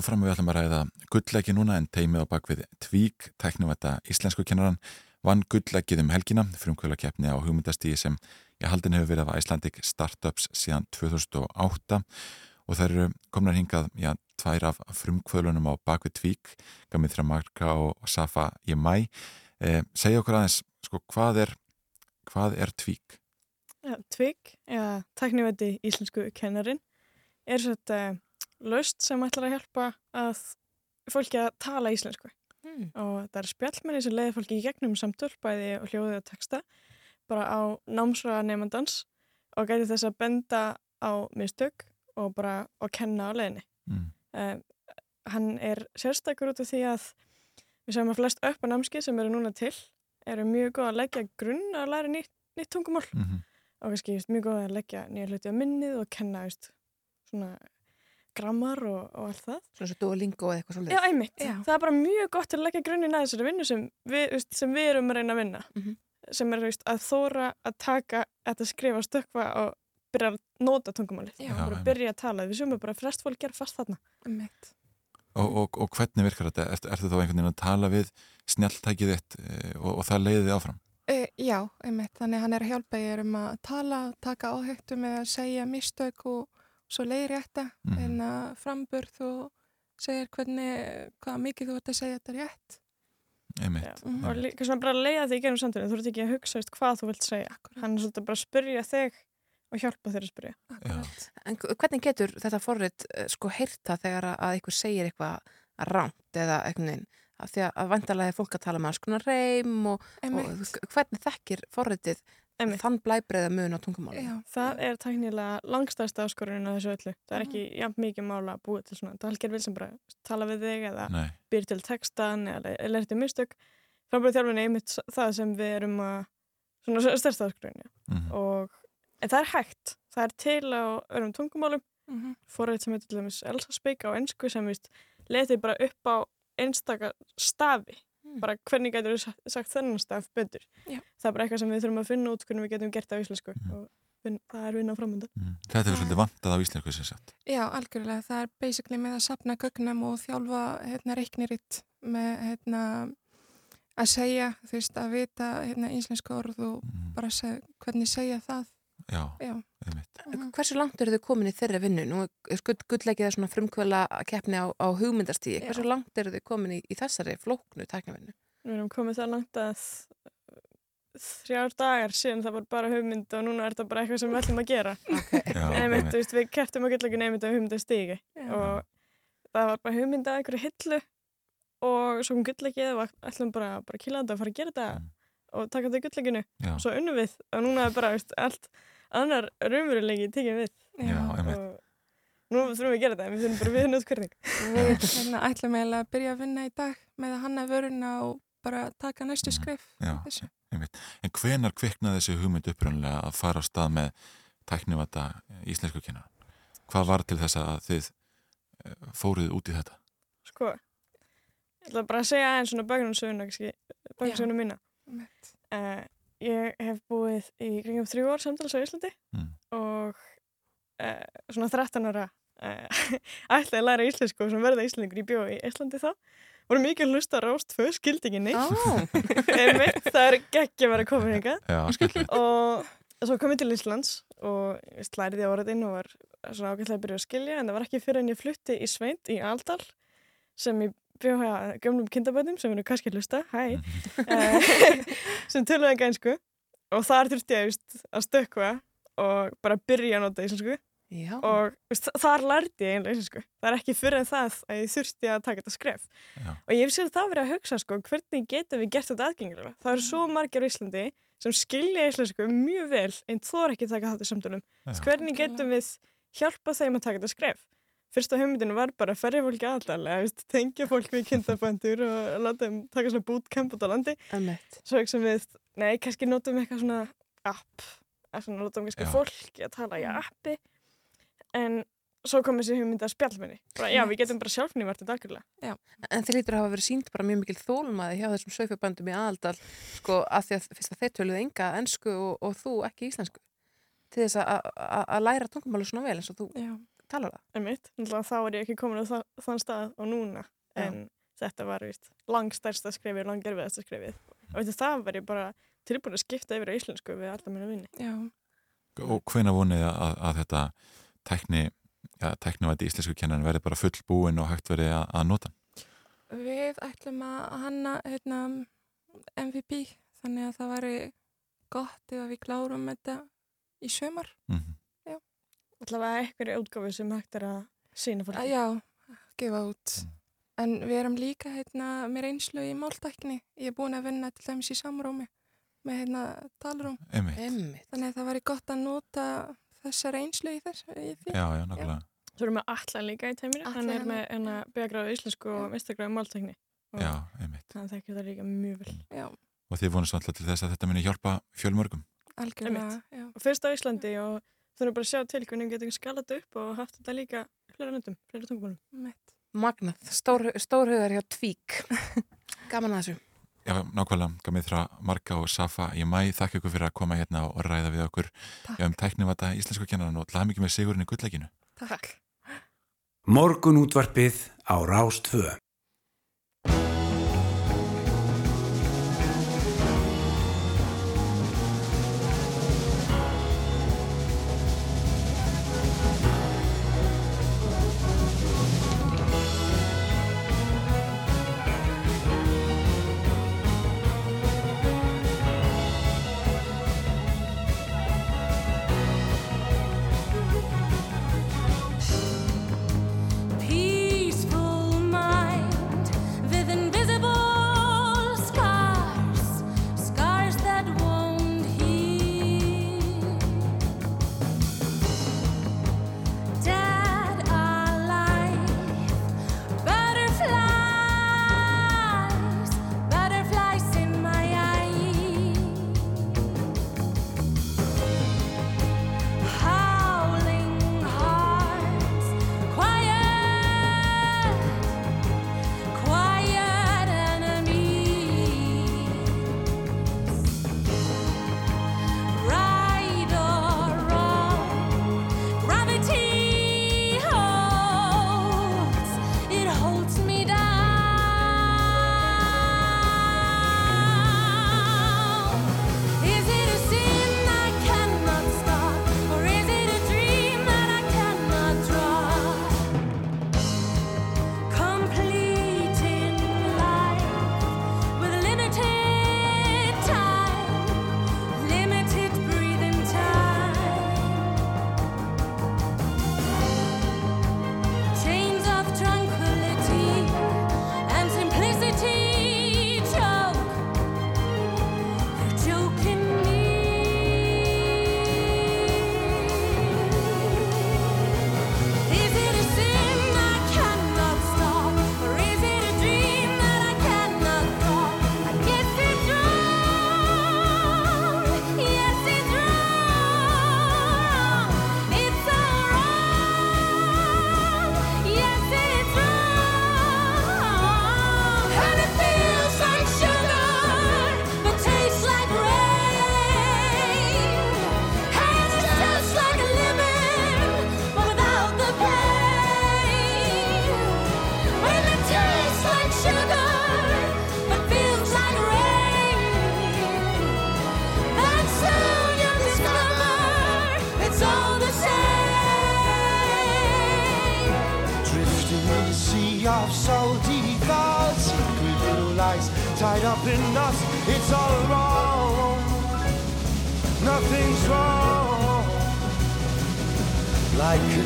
áfram og við ætlum að ræða gullleiki núna en teimið á bakvið Tvík, tæknumætta íslensku kennaran vann gullleikið um helgina frumkvöla keppni á hugmyndastíði sem ég haldin hefur verið af Icelandic Startups síðan 2008 og þær eru komnar hingað, já, tvær af frumkvölunum á bakvið Tvík Gamið Þra Marka og Safa Jemai eh, segja okkur aðeins, sko, hvað er hvað er Tvík? Ja, Tvig, eða tæknivætti íslensku kennarin, er svona löst sem ætlar að hjálpa að fólki að tala íslensku. Mm. Og það er spjallmenni sem leiði fólki í gegnum samtöl, bæði og hljóðið og texta, bara á námsraða nefndans og gæti þess að benda á mistök og bara að kenna á leiðinni. Mm. Uh, hann er sérstakur út af því að við sem að flest upp á námski sem eru núna til eru mjög góð að leggja grunn að læra nýtt, nýtt tungumál Mm -hmm. og kannski mjög góð að leggja nýja hluti á minnið og kenna veist, svona grammar og, og allt það. Svona svo Duolingo eða eitthvað svolítið. Já, einmitt. Já. Það er bara mjög gott til að leggja grunnin að þessari vinnu sem við, veist, sem við erum að reyna að vinna. Mhm. Sem er veist, að þóra að taka, að skrifa, stökkva og byrja að nota tungumálið. Já. bara byrja að tala. Við sumum bara að flest fólk gera fast þarna. Einmitt. Og, og, og hvernig virkar þetta? Ertu, ertu þá einhvern veginn að tala við snjalltækið þitt eh, og, og það leiði þið áfram? E, já, einmitt, þannig hann er að hjálpa ég um að tala, taka áhættu með að segja mistök og svo leiðrétta Mhm. en að framburð og segir hvernig, hvað mikið þú ert að segja þetta rétt. Einmitt. Já. Mhm. Og líka svona bara leiða því í gegnum samtölu. Þú ert ekki að hugsa veist, hvað þú vilt segja. Hann er svolítið bara að spyrja þig og hjálpa þér að spyrja. Akkurat. En hvernig getur þetta forrið sko heyrta þegar að- að einhver segir eitthvað rámt eða? Af Því að, að vandarlega er fólk að tala með alls konar reym og, og hvernig þekkir forriðið Einmitt. þann blæbreiða mun á tungumáli? Já, Það er tæknilega langstæðsta áskorunin á þessu öllu. Það er ekki Mhm. jafn mikið mála að búa til svona. Það er vil sem bara tala við þig eða Nei. býr til textan eða leir til mistök. Framburð þjálfin er einmitt það sem við erum að svona stærsta áskorunin. Mm Og en það er hægt. Það er til á öðrum tungumálum. mhm, Forrið sem heitir til dæmis Elsa Speak á ennsku sem vist leti bara upp á einstaka stafi. Mm. Bara hvernig getur við sagt þennan staf betur. Já. Það er bara eitthvað sem við þurfum að finna út hvernig við getum gert á íslensku. Mhm. Og vin, það er vinna framönda. Mm. Þetta hefur svolítið vantað á íslensku sem sagt. já, algjörlega. Það er basically með að sapna gögnum og þjálfa hérna, reikniritt með hérna, að segja, þú veist, að vita hérna, íslensku orð og Mm. bara seg, hvernig segja það. Já, Já, mhm. Hversu langt eru þau komin í þeirri vinnu? Nú er skutt gullleikið er svona frumkvöla keppni á, á hugmyndastíði. Já. Hversu langt eru þau komin í, í þessari flóknu tæknavinnu? Við erum komið það langt að þrjár dagar síðan það var bara hugmynd og núna er það bara eitthvað sem við ætlum að gera. *laughs* Já, En einmitt, þú veist, við kertum að gilla ekki nefnd að hugmynda stígi Já. og það var bara hugmynd að einhverju hillu og svo kom gullegið og ætlum bara, bara kýla þetta og fara að gera þetta Mm. og taka þetta í gulleginu Já, og svo unnum við og núna er bara veist, allt annar raunverulegi tekið við já, einmitt. nú þurfum við að gera þetta en við þurfum bara við nöðkverning. Við hérna, ætlum eiginlega að byrja að vinna í dag með að hanna vöruna og bara taka næstu skref. Já, einmitt. En hvenar kviknaði þessi hugmynd upprunlega að fara á stað með tæknivata íslensku kennar? Hvað var til þess að þið eh, fóruð út í þetta? Sko, ég ætla bara að segja aðeins svona bakgrunnsöguna, kannski, bakgrunnsöguna mína. Uh, ég hef búið í kringum þrjú ár samtals á Íslandi Mm. og uh, svona 13 ára *laughs* uh, ætlaði að læra íslensku og verða íslendingur í bjó í Íslandi þá voru mikið að hlusta rást tvö, skildi ekki neitt. Ó. *laughs* Einmitt, það er geggja að vera að koma hingað. Já, skemmtilegt. Og svo kom ég til Íslands og ég slæriði á orðin og var svona ágætlega að byrja að skilja en það var ekki fyrir en ég flutti í Sveint í Aldal sem ég bjóða gömlum kindaböndum sem nú kannski að hlusta, hæ, eh, sem töluði ekki einsku og þar þurfti ég veist, að stökkva og bara byrja að nota íslensku Já. og veist, þar lærdi ég einlega íslensku. Það er ekki fyrir en það að ég þurfti að taka þetta skref Já. og ég hef sér það verið að hugsa sko, hvernig getum við gert þetta aðgengilega. Það eru svo margir á Íslandi sem skilja íslensku mjög vel en þóra ekki að taka þetta í samtölum. Já. Hvernig getum við hjálpa þeim að taka þetta skref? Fyrsta hugmyndin var bara að ferja fólki aðalega, tengja fólk við kindabændur og láta þeim taka svona bootcamp út á landi. Emmett. Svo ekki sem við, nei, kannski notum við eitthvað svona app, eða svona notum við kannski Já. fólki að tala í appi, en svo kom þessi hugmynd að spjallmenni. Bara, já, við getum bara sjálfnýmart þetta akkurlega. En þeir lítur að hafa verið sínt bara mjög mikil þólmaði hjá þessum sögfjörböndum í aðaldal sko að því að fyrst að þeir töluðu enga ennsku og, og þú ekki íslensku til þess að- að að læra tungumálu svona vel eins og þú Já. Talar það. Einmitt, náttúrulega þá er ég ekki komin á það, þann stað og núna, Já. en þetta var, víst, langstærsta skrefið, langgerfiðasta skrefið. Og veitir, það var ég bara tilbúin að skipta yfir á íslensku við alla minna vinni. Já. Og hvena vonið að, að þetta tækni, ja, tæknivæti íslensku kennan verði bara full búin og hægt verið að, að nota? Við ætlum að hanna hérna, MVP þannig að það væri gott ef við klárum þetta í sömar. Mm Allavega eitthvað útgáfi sem hægt er að sína fólki. Að, já, gefa út. En við erum líka hérna, með reynslu í máltækni. Ég er búin að vinna til dæmis í samrómi með hérna talróm. Einmitt. Emmitt. Þannig að það væri gott að nota þessa reynslu í þess. Í. Já, já, nákvæmlega. Svo erum við allan líka í Atla hann er hérna. með enna byggagráðu íslensku og mistargráðu máltekni. Og Já, einmitt. Hann þekkir það líka mjög vel. Já, Og þið vonast alltaf til þess að þetta muni hjálpa fjölmörgum? algjörlega. Já. Og fyrst á Íslandi og þurfum bara að sjá til hvernig við getum skalað upp og haft þetta líka flera nöndum, flera tungumálum. Magnað, stór, stórhugar hjá Tvík. *laughs* Gaman að þessu. Já, nákvæmlega, þrá Marga og Safa í mæ, þakka ykkur fyrir að koma hérna og ræða við okkur Takk. um tæknivata íslensku kennaran og hlaða mikið með sigurinn í gullleikinu. Takk. Morgun útvarpið á Rástvö.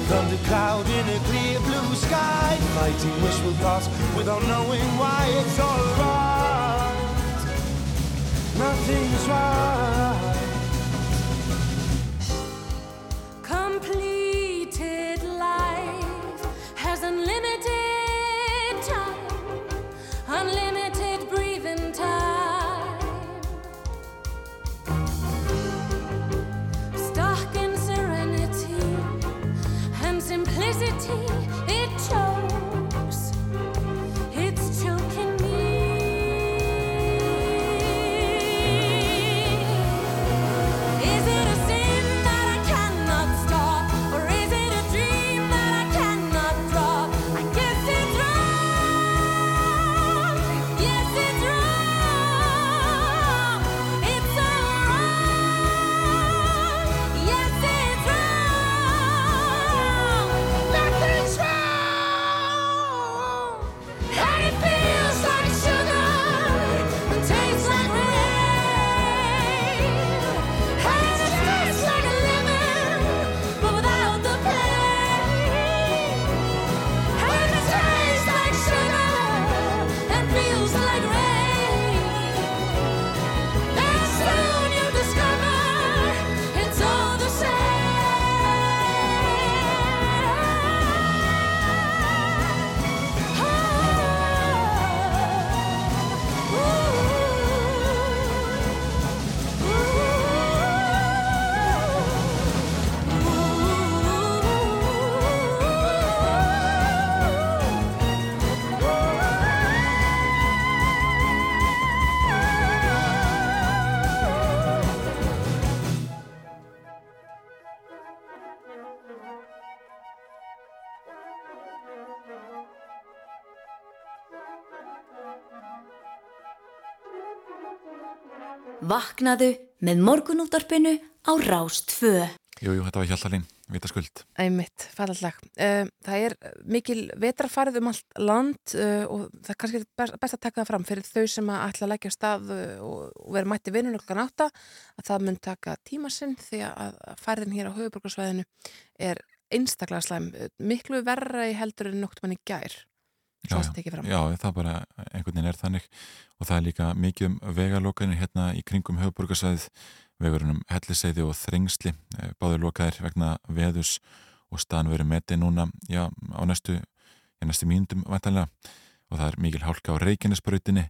Thunder cloud in a clear blue sky. Fighting wish will pass without knowing why it's alright. Nothing's right. Vaknaðu með morgunúttarpinu á Rástfö. Jú, jú, þetta var Hjaltalín, vita skuld. Einmitt, fallallag. Uh, það er mikil vetrafarið um allt land uh, og það er kannski best, að taka það fram fyrir þau sem að ætla að leggja stað uh, og, vera mætti vinnun okkur nátta að það mun taka tíma sinn því að færðin hér á höfuborgarsvæðinu er einstaklega slæm, miklu verra í heldur en nokkuð mann í gær. Já, já, það bara einhvern veginn er þannig. Og það er líka mikið um vegalókanir hérna í kringum höfuborgarsæðið vegurinn um helliseiði og þrengsli eh, báður lokaðir vegna veðus og staðan verið metið núna já, á næstu, næstu mínundum vantanlega og það er mikil hálka á Reykjanesbrautinni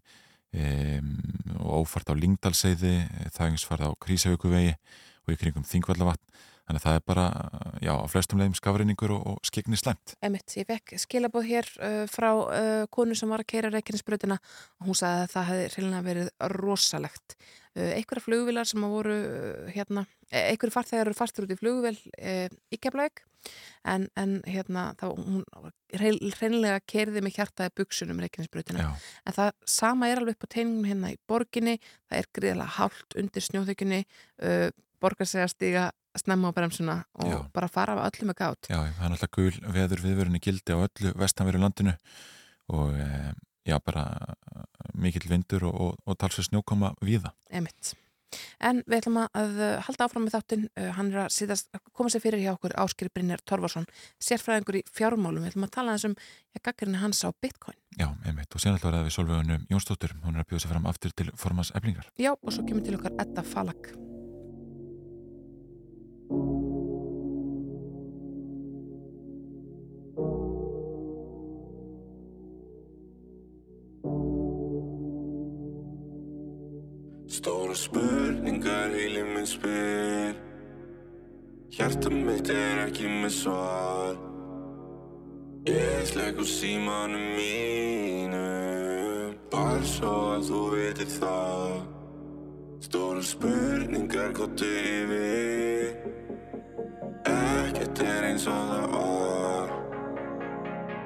um, og ófart á Lingdalseiði eins farið á Krísavíkuvegi og í kringum Þingvallavatn þannig að það er bara, já, á flestum leiðum skafreiningur og, og skegni slæmt Emitt, ég fekk skilabóð hér uh, frá uh, konu sem var að keira reikinnsbrutina og hún sagði að það hefði reynilega verið rosalegt. Uh, einhverja flugvilar sem að voru uh, hérna, eh, einhverju farþegar eru fastur út í flugvil uh, í Keflavík en, en hérna þá hún reynilega kerði með hjartaði buksunum reikinnsbrutina. En það sama er alveg upp á teiningum hérna í borginni, það er greiðlega hált undir snjóþykjunni, uh, borgar sig að stiga snemma á bremsuna og Já. bara fara af öllum með gátt. Já, það er alltaf gul veður viðvörunni gildi á öllu vestanveru landinu og e, já, bara mikill vindur og, og, og talsveg snjókoma víða. Emitt. En við ætlum að uh, halda áfram með þáttinn. Hann er að síðast, koma sér fyrir hjá okkur Áskir Brynjar Torfarsson, sérfræðingur í fjármálum. Við ætlum að tala þessum gaggarinn hans á Bitcoin. Já, einmitt. Og var það við Solveigunum Jónsdóttur. Hún er að bjóða sig fram aftur til formans eflingar. Já, og svo kemur til okkar Edda Falak. Stóra spurningar heili minn spyr. Hjarta mitt er ekki með svar. Ég slegg úr símanum mínu. Bara svo að þú veitir það. Stóra spurningar gottu yfir Ekkert er eins og það var.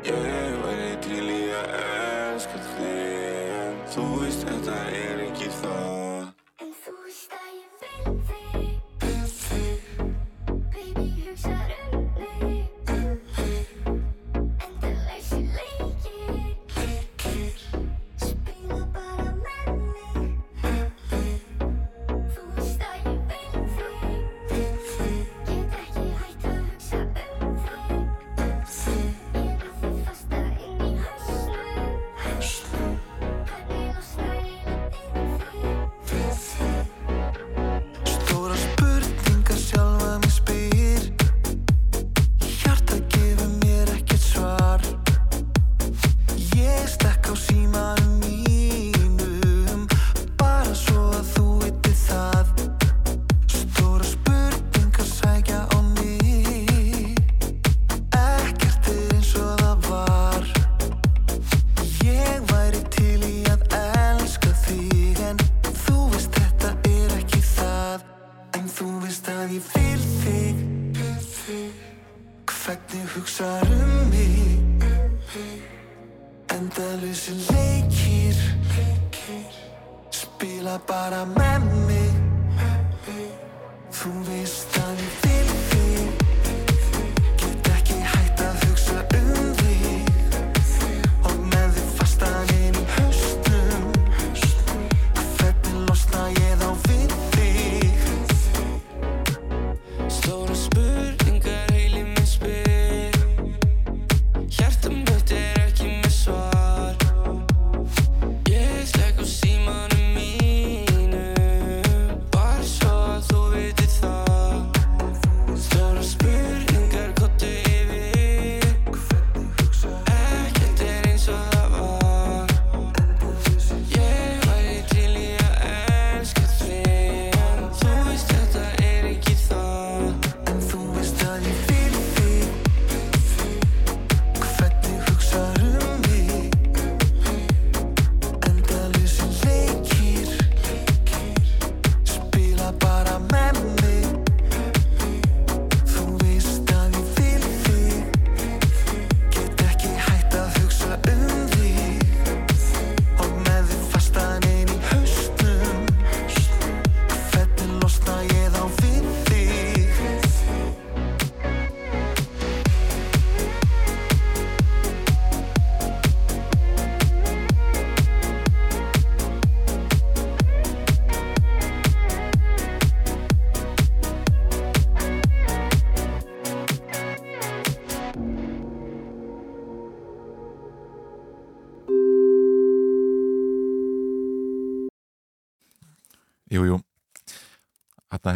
Ég væri til í að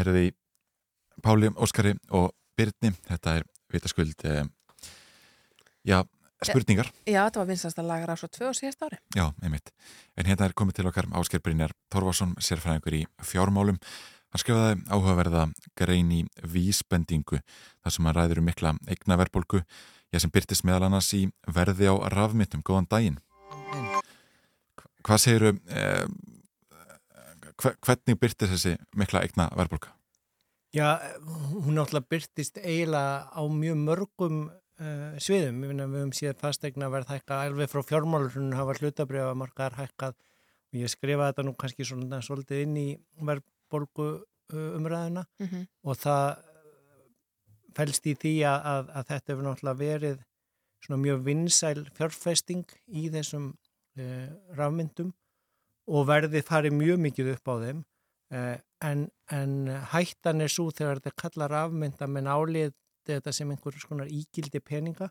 er því Páli, Óskari og Byrni, þetta er vitaskuld eh, já, spurningar Já, þetta var vinstasta lagar á svo tvö og síðast ári. Já, einmitt. En hérna er komið til okkar Ásker Brynjar Torfason, sérfræðingur í fjármálum. Hann skrifaði áhugaverða grein í vísbendingu þar sem hann ræður um mikla eignaverbolgu ég sem byrtist meðal annars í verði á rafmyndum. Góðan daginn. Hvað segiru, eh, hvernig byrtist þessi mikla eignaverbolga? Já, hún náttúrulega byrtist eiginlega á mjög mörgum uh, sviðum. Við höfum síðan fastegna verð hækka alveg frá fjármálurinn hafa hlutabriða margar hækkað og ég skrifa þetta nú kannski svona svolítið inn í verðborgu uh, umræðina Mhm. og það fælst í því að, að, að þetta hefur náttúrulega verið svona mjög vinsæl fjárfesting í þessum uh, rafmyndum og verðið farið mjög mikið upp á þeim uh, en, en hættan er svo þegar þetta kallar rafmynda menn álið þetta sem einhver skonar ígildi peninga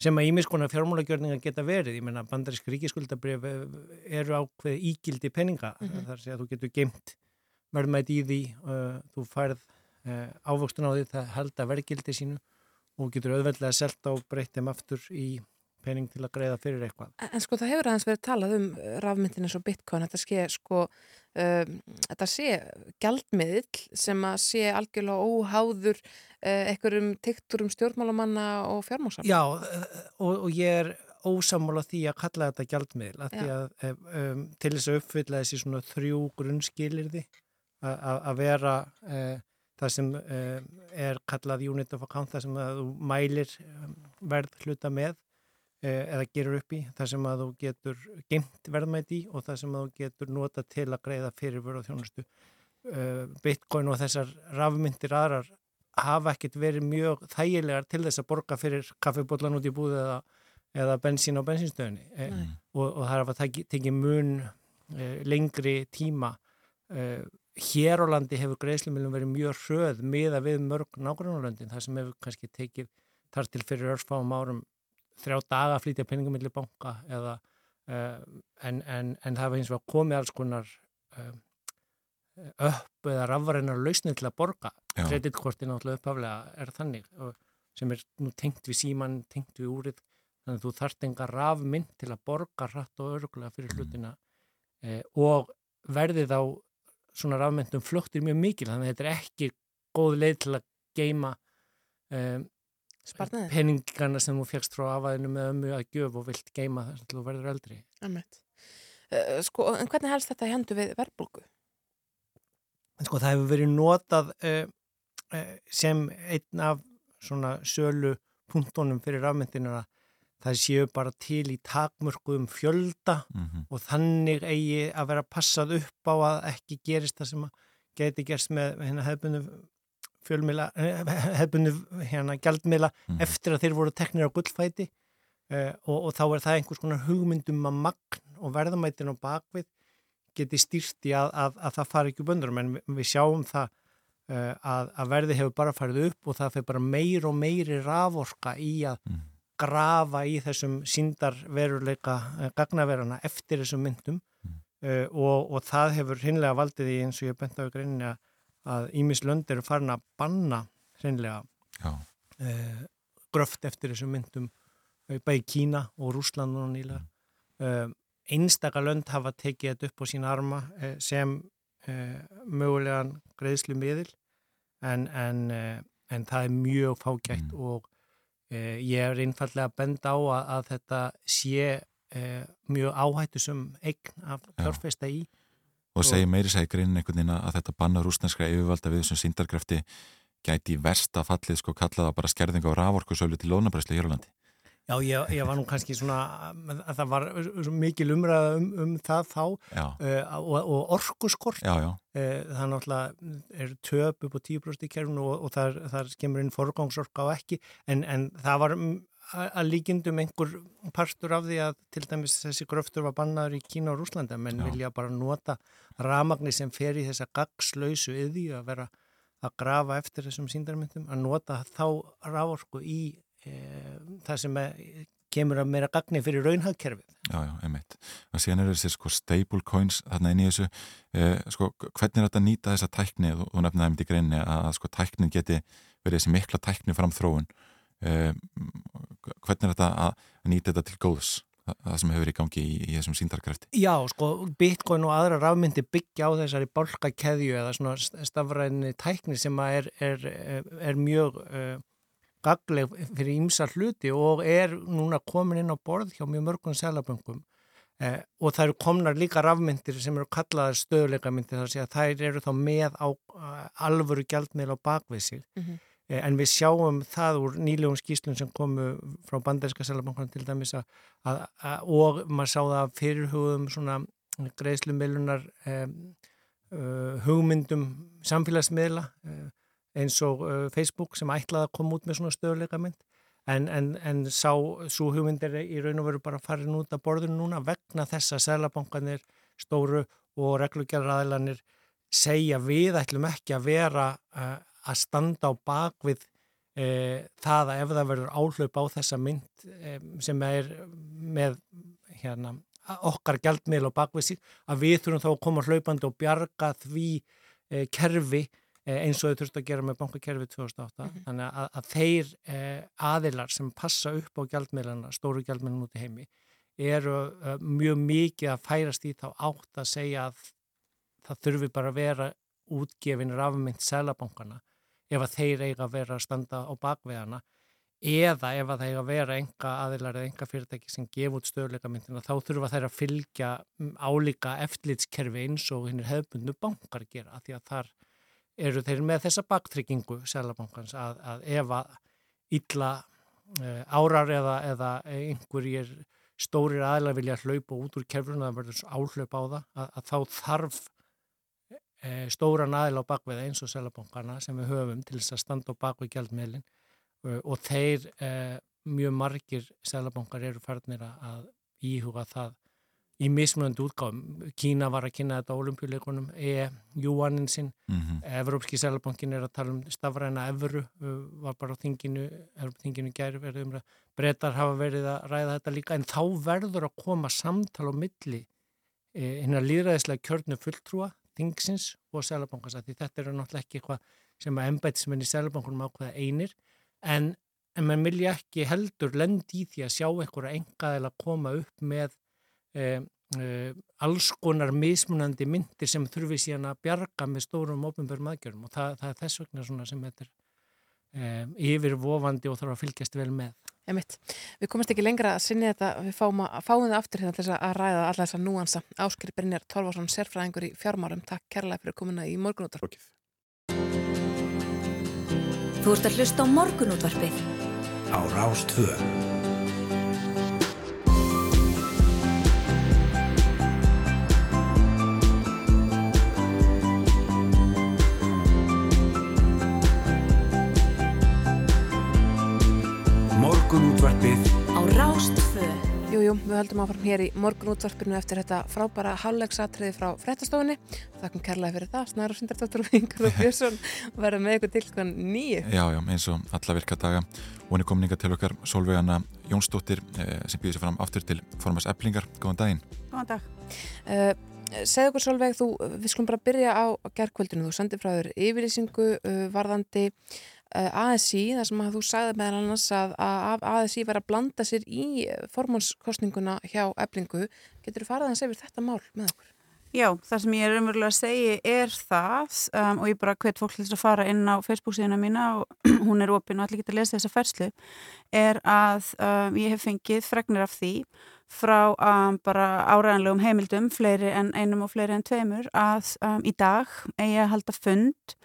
sem að ímis konar fjármálagjörninga geta verið. Ég menna bandarísk ríkiskuldabrif eru ákveð ígildi peninga Mhm. þar sé að þú getur geimt verðmætt í því, uh, þú færð uh, ávöxtun á því það halda verðgildi sínu og getur auðveldlega selt á breyttum aftur í pening til að greiða fyrir eitthvað. En, sko það hefur aðeins verið talað um rafmyndin eins og bitcoin, þetta sé sko, um, þetta sé gjaldmiðl sem að sé algjörlega óháður uh, einhverjum tikturum stjórnmálamanna og fjármásam. Já, og, og ég er ósammála því að kalla þetta gjaldmiðl að því að um, til þess að uppfylla þessi svona þrjú grunnskilirði að- vera uh, það sem uh, er kallað unit of account, það sem að þú mælir verð hluta með eða gerur upp í, það sem að þú getur geimt verðmætt í og það sem að þú getur nota til að greiða fyrir vöru og þjónustu. Uh, Bitcoin og þessar rafmyndir aðrar hafa ekkert verið mjög þægilegar til þess að borga fyrir kaffibóllan út í búið eða, eða bensín á bensinstöðinni e, Nei. og, og það hafa tekið teki mun e, lengri tíma hér á landi hefur greiðslumilum verið mjög hröð miða við mörg nágrunarlöndin það sem hefur kannski tekið þar til fyrir örfáum árum þrjá daga að flytja peningum millir banka eða e, en, en, en það hefur hins vegar komið alls konar e, upp eða rafvarinnar lausnir til að borga Já. kreditkorti náttúrulega upphaflega er þannig sem er nú tengt við síman, tengt við úrið þannig að þú þarft enga rafmynd til að borga hratt og örgulega fyrir hlutina eh, og verðið á svona rafmyndum fluttir mjög mikil þannig að þetta er ekki góð leið til að geima eh, Sparnaði. peningana sem þú fegst frá afaðinu með ömmu að gjöf og vilt geima þess að þú verður eldri. Uh, sko, en hvernig helst þetta í hendu við verbulgu? En sko það hefur verið notað uh, eh, sem einn af svona sölu punktunum fyrir rafmyndinuna það séu bara til í takmörkuðum fjölda Mhm. og þannig eigi að vera passað upp á að ekki gerist það sem að geti gerst með hérna hefbundu fjölmila, hefbundu hérna gjaldmila Mhm. eftir að þeir voru teknir á gullfæti uh, og, og þá er það einhvers konar hugmyndum að magn og verðamætin á bakvið geti stýrt í að, að, að það fari ekki böndur en við, sjáum það uh, að, að verði hefur bara farið upp og það fyrir bara meir og meiri raforka í að grafa í þessum síndar veruleika uh, gagnaverana eftir þessum myndum uh, og, og það hefur hinnlega valdið í eins og ég bent á í greininni að- að Ímis lönd eru farin að banna hinnlega Já. uh, gröft eftir þessum myndum uh, bæði Kína og Rúsland og nýlega. Uh, einstaka lönd hafa tekið þetta upp á sína arma uh, sem mögulegan greiðslu miðil en, en, en það er mjög fágætt og uh, ég er einfallega að benda á að, að þetta sé mjög áhættu sem eign af fjárfesta í og segir meiri segir greinin einhvern veginn að þetta banna rúsneskra yfirvalda við þessum síndarkrafti gæti í versta fallið sko kallaða bara skerðinga á raforkusölu til lónabræslu hér á landi. Já, ég, ég var nú kannski svona að það var mikil umræða um, um það þá uh, og, og orkuskort Já, já. Uh, það er náttúrulega er töp upp á 10% í kerfinu og, og þar, þar skemur inn forgangsorka á ekki en, en það var að líkindum einhver partur af því að til dæmis þessi gröftur var bannaður í Kína og Rúslanda menn Já. vilja bara nota ramagni sem fer í þessa gagslausu yði að vera að grafa eftir þessum síndarmyndum að nota þá ráorku í e, það sem er, kemur að meira gagni fyrir raunhagkerfið. Já, já, einmitt. Og síðan eru þessi sko stable coins þarna inn í þessu. Eh, sko, hvernig er þetta að nýta þessa tækni, þú, þú nefnaði einmitt í greinni að sko tæknin geti verið þessi mikla tækni fram þróun. Eh, hvernig er þetta að, nýta þetta til góðs, það, sem hefur í gangi í, í þessum síndarkrafti? Já, sko, Bitcoin og aðra rafmyndi byggja á þessari bálkakeðju eða svona stafræðinni tækni sem að er, er, er, er mjög uh, gagleg fyrir ímsa hluti og er núna komin inn á borð hjá mjög mörgum selaböngum uh, og það eru komnar líka rafmyndir sem eru kallaðar stöðuleikamyndir þar að segja að þær eru þá með á uh, alvöru gjaldmiðl á bakvið sig Mhm. Eh, En við sjáum það úr nýlegum skýslum sem komu frá banderska selabankan til dæmis að, að, að, og maður sá það fyrirhugum svona greiðslumiðlunar um, uh, hugmyndum samfélagsmiðla uh, eins og uh, Facebook sem ætlaði að koma út með svona stöðuleika mynd en, en, en sá, svo hugmynd er í raun og veru bara farin út af borðinu núna vegna þess að selabankanir stóru og reglugjaraðilanir segja við ætlum ekki að vera uh, að standa á bakvið e, það að ef það verður áhlaup á þessa mynd e, sem er með hérna, okkar gjaldmiðl á bakvið sig að við þurfum þá að koma hlaupandi og bjarga því e, kerfi e, eins og þau þurftu að gera með bankakerfi 2008 þannig að, að þeir e, aðilar sem passa upp á gjaldmiðlana, stóru gjaldmiðlana út í heimi eru e, mjög mikið að færast í þá átt að segja að það þurfi bara að vera útgefin rafmynd selabankana ef að þeir eiga að vera að standa á bakveðana eða ef að það eiga að vera enga aðilar eða enga fyrirtæki sem gefa út stöðleikamyndina þá þurfa þeir að fylgja mm, álíka eftirlitskerfi eins og hinn er hefðbundu bankar gera af því að þar eru þeir með þessa baktryggingu selabankans að, að ef að illa uh, árar eða, eða einhverjir stórir aðilar vilja hlaupa út úr kerfinu það verður áhlaup á það að, að þá þarf e, stóran aðil á bakvið eins og selabankana sem við höfum til þess að standa á bakvið gjaldmiðlin og, þeir e, mjög margir selabankar eru farnir að- að íhuga það í mismunandi útgáðum. Kína var að kynna þetta á olimpíuleikunum, e-júanin sinn, Mhm. Evrópski selabankin er að tala um stafræna evru, var bara á þinginu, Evrópþinginu gæri verið um að breytar hafa verið að ræða þetta líka, en þá verður að koma samtal á milli e, hinnar líðræðislega kjörnu fulltrúa þingsins og selabankans að því þetta eru náttúrulega ekki eitthvað sem að embætismenn í selabankunum ákveða einir en, en mann vilja ekki heldur lendi í því að sjá einhverja engaðil að koma upp með e, e, alls konar mismunandi myndir sem þurfi síðan að bjarga með stórum ofnbjörnum aðgjörum og það, það er þess vegna sem þetta er e, yfirvofandi og þarf að fylgjast vel með. Emitt. Við komumst ekki lengra að sinni þetta, við fáum, að, fáum það aftur hérna til þess að ræða alla þessa núansa. Áskri Brynjar Tólfarsson, sérfræðingur í fjármárum. Takk kærlega fyrir komuna í morgunútar. Þú ert að hlusta á morgunútvarpið. Á Rástvö. Morgunútvarpið Á Rástvö. Jú, jú, við höldum áfram hér í morgunútvarpinu eftir þetta frábæra hallegsatriði frá fréttastofunni. Þakkum kærlega fyrir það, Snæra Sindardóttur og Ingur og Björnsson verða með ykkur til hvaðan nýju. Já, já, eins og alla virka daga og henni komin ykkar til okkar Solveigana Jónsdóttir eh, sem býður sér fram aftur til formas eblingar. Góðan daginn. Góðan dag. Uh, segðu okkur Solveig, þú, við skulum bara byrja á gerðkvöldinu. Þú sendið frá þér yfirlýsingu uh, varðandi uh, ASI, þar sem að þú sagði meðal annars að, að ASI var að blanda sér í formánskostninguna hjá eblingu. Getur þú farað að segja þetta mál með okkur? Já, það sem ég er umverulega að segja er það um, og ég bara hvet fólk til þess að fara inn á Facebook síðuna mína og *clears throat* hún er opinn og allir geta að lesa þessa ferslu er að um, ég hef fengið fregnir af því frá um, bara áræðanlegum heimildum fleiri en einum og fleiri en tveimur að um, í dag eigi að halda fund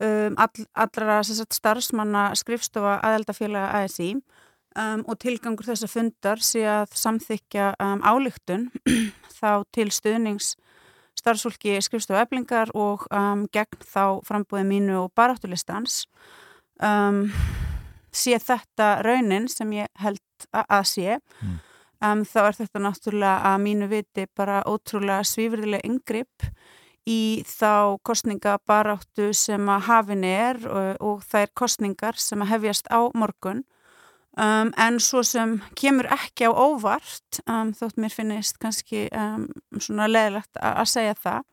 um, all, allra sagt, starfsmanna skrifstofa aðeldafélaga ASI um, og tilgangur þessa fundar sé að samþykja um, álygtun *clears throat* þá til stuðnings starfsfólki skrifstofu eflingar og um, gegn þá frambúið mínu og baráttulistans um, sé þetta raunin sem ég held að sé um, þá er þetta náttúrulega að mínu viti bara ótrúlega svífurðilega yngripp í þá kostningabaráttu sem að hafin er og, og þær kostningar sem að hefjast á morgun. Um, en svo sem kemur ekki á óvart um, þótt mér finnist kannski um, svona leðilegt að segja það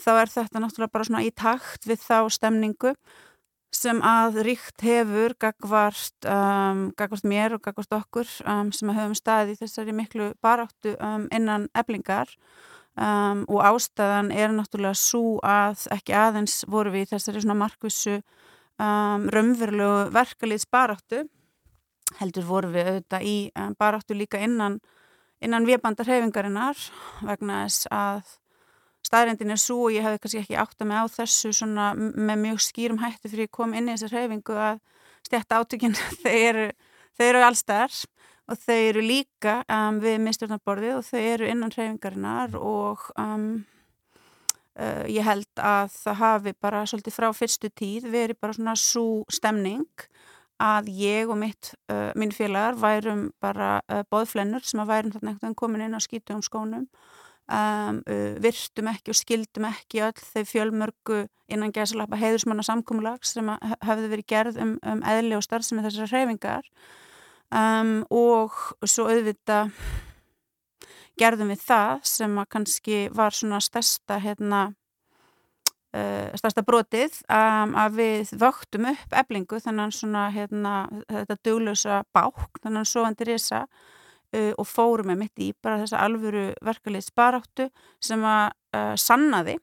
þá er þetta náttúrulega bara svona í takt við þá stemningu sem að ríkt hefur gagvart, gagvart mér og gagvart okkur sem að höfum staðið í þessari miklu baráttu innan eblingar og ástæðan er náttúrulega svo að ekki aðeins voru við þessari svona markvissu raunverulegu verkalýðs baráttu heldur voru við auðvitað í um, baráttu líka innan, innan viðbandar hefingarinnar vegna þess að staðrendin er svo og ég hefði kannski ekki átt að mig á þessu svona með mjög skýrum hætti fyrir að koma inn í þessar hefingu að stjætta átökinn *laughs* eru, þau eru allstæðar og þau eru líka um, við mistjórnarborðið og þau eru innan hefingarinnar og um, uh, ég held að það hafi bara svolítið frá fyrstu tíð verið bara svona svo stemning að ég og mitt, uh, minn félagar værum bara uh, boðflennur sem að værum þarna einhvern veginn komin inn á skítum skónum. Um, uh, virtum ekki og skildum ekki öll þau fjölmörgu innan gæsalappa heiðusmanna samkómulag sem hafði verið gerð um, um eðli og starfsemi þessar hreyfingar um, og svo auðvita gerðum við það sem að kannski var svona stærsta hérna Uh, stærsta brotið um, að við vöktum upp eblingu þannig svona hérna, þetta duglösa bák þannig sovandi risa uh, og fórum með mitt í bara þessa alvöru verkefliðs baráttu sem að uh, sannaði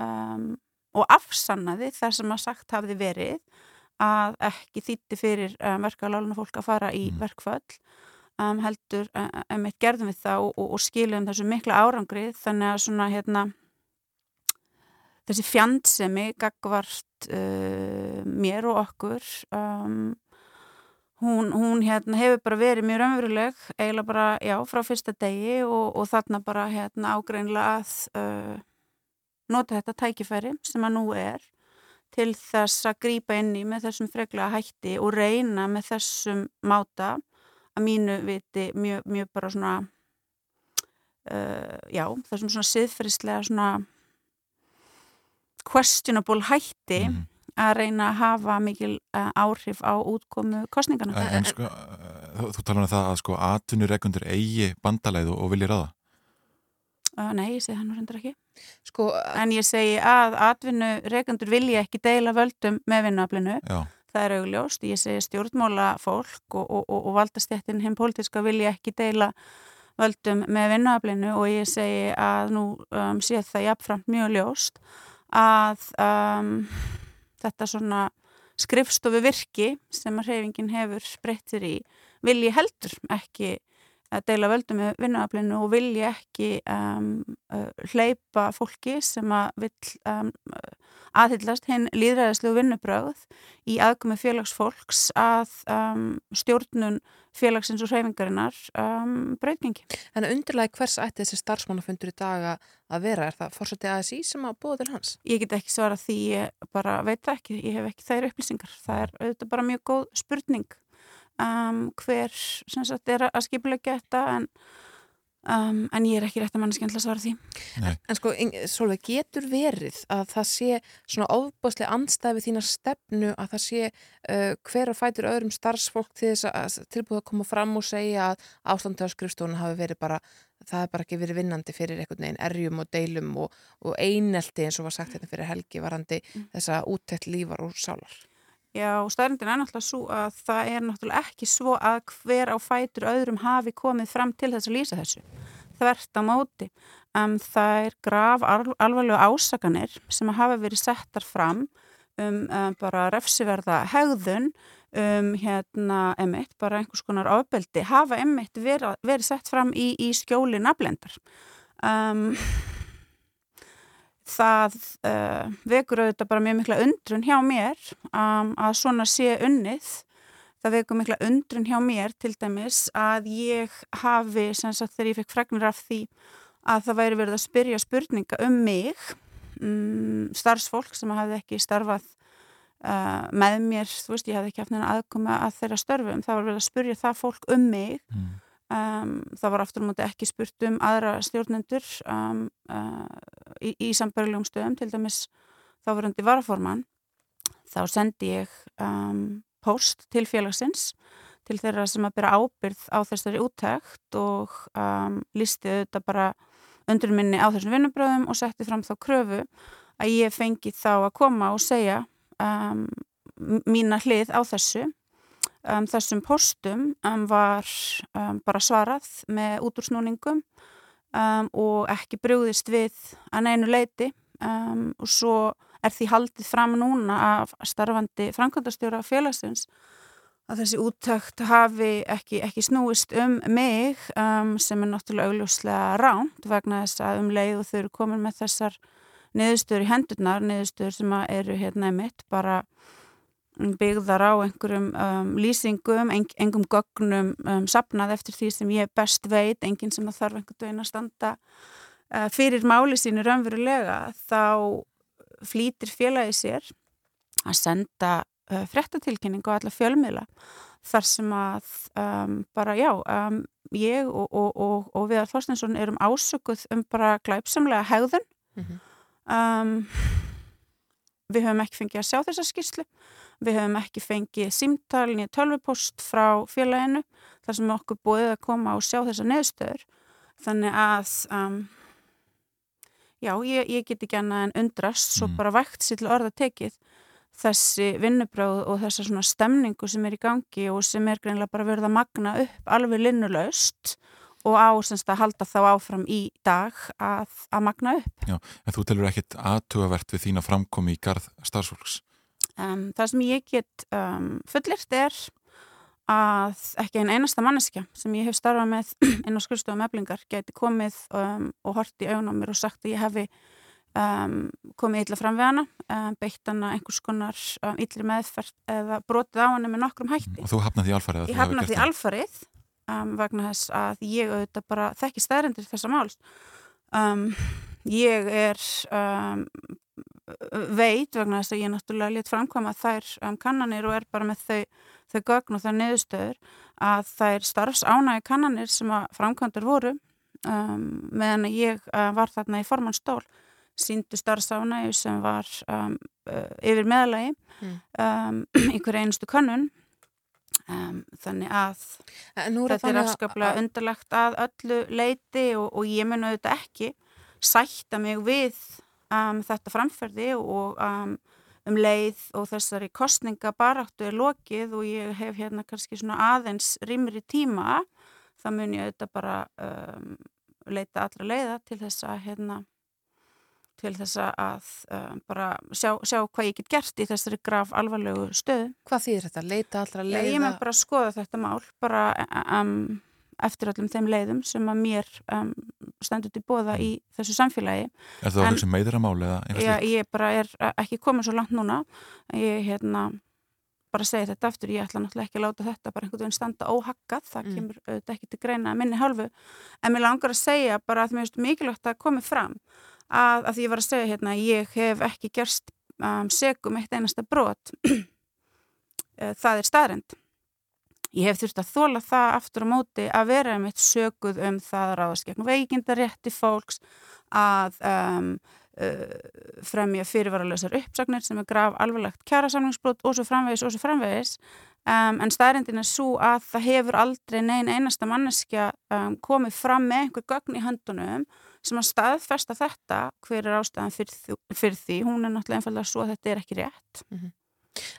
um, og afsannaði þar sem að sagt hafði verið að ekki þýtti fyrir um, verkefláluna fólk að fara í verkföll um, heldur um eitt gerðum við það og, og, og skilum þessu mikla árangrið þannig að svona hérna þessi fjandsemi gagvart uh, mér og okkur um, hún, hún hérna, hefur bara verið mjög raunveruleg eiginlega bara, já, frá fyrsta degi og, og þarna bara hérna ágreinlega að uh, nota þetta tækifæri sem að nú er til þess að grýpa inn í með þessum freglega hætti og reyna með þessum máta að mínu viti mjög, mjög bara svona uh, já, þessum svona siðferðislega svona questionable hætti Mhm. að reyna að hafa mikil uh, áhrif á útkomu kostningana. En, en sko, uh, þú, talar um það að sko atvinnureikundur eigi bandalæð og, vilja ráða. Nei, ég segi það nú reyndar ekki. Sko, en ég segi að atvinnu reikandur vilja ekki deila völdum með vinnuaflinu. Það er augljóst. Ég segi stjórnmála fólk og, og, og, og valdastjættin hinn pólitíska vilja ekki deila völdum með vinnuaflinu og ég segi að nú um, sé það jafnframt mjög ljóst að um, þetta svona skrifstofu virki sem að hreyfingin hefur breyttir í vilji heldur ekki að deila völdum með vinnuaflinu og vilja ekki um, uh, hleypa fólki sem að vill um, aðhyllast hinn líðræðislu vinnubröð í aðgömi félagsfólks að um, stjórnun félagsins og hreyfingarinnar um, breytingi. En undirlega hvers ætti þessi starfsmannafundur í dag að- vera? Er það fórsætti ASI sem að búa til hans? Ég get ekki svara því, ég bara veit ekki, ég hef ekki þær upplýsingar. Það er auðvitað bara mjög góð spurning um, hver sem sagt er að skipulegja þetta en, um, en ég er ekki rétt að mannskjæmla að svara því. En sko, Solveig, getur verið að það sé svona ofbúðslega andstæði við þína stefnu að það sé uh, hver að fætur öðrum starfsfólk til þess að tilbúið að koma fram og segja að ástandi á skrifstofun hafi verið bara, það hefur bara ekki verið vinnandi fyrir einhvern veginn erjum og deilum og, og einelti eins og var sagt hérna fyrir helgi varandi þessa úttekt lífar og sálar. Já, og staðrindin er náttúrulega svo að það er náttúrulega ekki svo að hver á fætur öðrum hafi komið fram til þess að lýsa þessu. Þvert á móti. Um, það er graf al alvarlega ásakanir sem hafa verið settar fram um, um bara refsiverða hegðun um hérna emitt, bara einhvers konar ofbeldi, hafa emitt verið, verið sett fram í, í skjóli naflendar. Um, það uh, vekur auðvitað bara mjög mikla undrun hjá mér um, að svona sé unnið. Það vekur mikla undrun hjá mér til dæmis að ég hafi sem sagt þegar ég fekk fregnir af því að það væri verið að spyrja spurninga um mig um, starfsfólk sem hafði ekki starfað uh, með mér, þú veist ég hafði ekki haft neina aðkoma að þeirra störfum, það var verið að spyrja það fólk um mig Um, það var aftur á móti ekki spurt um aðra stjórnendur um, uh, í, í sambarilegum stöðum til dæmis þáverandi varaforman þá sendi ég um, post til félagsins til þeirra sem að byrja ábyrð á þessari úttækt og listi þetta bara undir minni á þessum vinnubröðum og setti fram þá kröfu að ég fengi þá að koma og segja mína hlið á þessu Um, þessum postum um, var um, bara svarað með útúrsnúningum og ekki brúðist við að neinu leiti og svo er því haldið fram núna af starfandi framkvæmdastjóra félagsins að þessi úttækt hafi ekki, ekki snúist um mig sem er náttúrulega augljóslega ránt vegna þess að um leið og þau eru komin með þessar niðurstöður í hendurnar, niðurstöður sem eru hérna mitt bara byggðar á einhverjum um, lýsingum, en, engum gögnum um, sapnað eftir því sem ég best veit, enginn sem það þarf einhvern veginn að standa uh, fyrir máli sínu raunverulega, þá flýtir félagi sér að senda uh, frettatilkynningu á alla fjölmiðla þar sem að um, bara já, ég og, og, og, og Viðar Þorstinsson erum ásökuð um bara glæpsamlega hegðun mm -hmm. Við höfum ekki fengið að sjá þessa skýrslu. Við höfum ekki fengið símtal nýja tölvupost frá félaginu þar sem okkur búið að koma og sjá þessa neðstöður. Þannig að, um, já, ég, ég get ekki annað en undrast, svo bara vægt sér til orða tekið þessi vinnubráð og þessa svona stemningu sem er í gangi og sem er greinlega bara verið að magna upp alveg linnulaust og á semst að halda þá áfram í dag að, að magna upp. Já, en þú telur ekkit aðtugavert við þína framkomi í garð starfsfólks? Um, það sem ég get um, fullirt er að ekki einn einasta manneskja sem ég hef starfað með *clears throat* inn á skurðstofum eflingar geti komið um, og hort í augun á mér og sagt að ég hefi komið illa fram við hana, beitt hana einhvers konar illri meðferð eða brotið á hana með nokkrum hætti. Og þú hafnaði alfarið? Ég hafnaði því alfarið vegna þess að ég auðvitað bara þekki stæðrendir þessa máls. Ég er veit vegna þess að ég náttúrulega létt framkvæma þær um, kannanir og er bara með þau, þau gögn og þau niðurstöður að þær starfsánægi kannanir sem að framkvæmdur voru um, meðan ég uh, var þarna í formannstól síndu starfsánægi sem var um, yfir meðalagi mm. í hverja einustu kannun þannig að þetta er afskaplega undarlegt að öllu leiti og, og ég mun auðvitað ekki sætta mig við um, þetta framferði og um, um leið og þessari kostningabaráttu er lokið og ég hef hérna kannski svona aðeins rimri tíma þá mun ég auðvitað bara um, leita allra leiða til þess að hérna til þess að um, bara sjá, sjá hvað ég get gert í þessari graf alvarlegu stöðu. Hvað þýðir þetta? Leita allra leiða? Ég með bara að skoða þetta mál bara um, eftir öllum þeim leiðum sem að mér um, stendur til bóða í þessu samfélagi. Er það okkur sem meiðir að máli eða Já, slíkt? ég bara er ekki komið svo langt núna. Ég hérna bara segi þetta aftur, ég ætla náttúrulega ekki að láta þetta bara einhvern veginn standa óhaggað, það Mm. kemur auðvitað ekki til greina að minni hálfu, en mér langar að segja bara að mér finnst mikilvægt að komi fram að, að því ég var að segja hérna, ég hef ekki gerst um, segum eitt einasta brot, *clears throat* Eh, það er staðrend. Ég hef þurft að þóla það aftur á móti að vera einmitt söguð um það að ráðast gegn veikindarétti fólks að um, uh, fremja fyrirvaralösar uppsagnir sem er graf alveglegt kjærasamlingsbrot og svo framvegis og svo framvegis um, en staðrendin er svo að það hefur aldrei neina einasta manneskja um, komið fram með einhver gögn í höndunum sem að staðfesta þetta hver er ástæðan fyrir, fyrir því? Hún er náttúrulega einfallega svo að þetta er ekki rétt.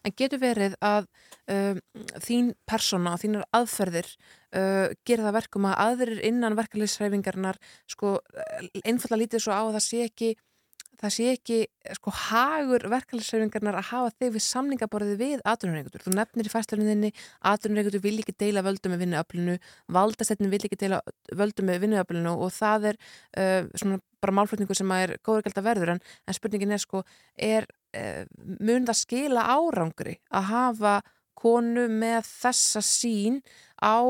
En getur verið að um, þín persóna og þínar aðferðir uh, gera það verkum að aðrir innan verkefliðsræfingarnar sko einfallega lítið svo á að það sé ekki það sé ekki sko hagur verkefliðsræfingarnar að hafa þig við samningaborðið við atvinnureikundur. Þú nefnir í fæsluninni atvinnureikundur vil ekki deila völdum með vinnuöflinu, valdastættin vil ekki deila völdum með vinnuöflinu og það er uh, svona bara málflutningu sem er góður gælt að verður en, en spurningin er sko, er uh, mun það skila árangri að hafa konu með þessa sín á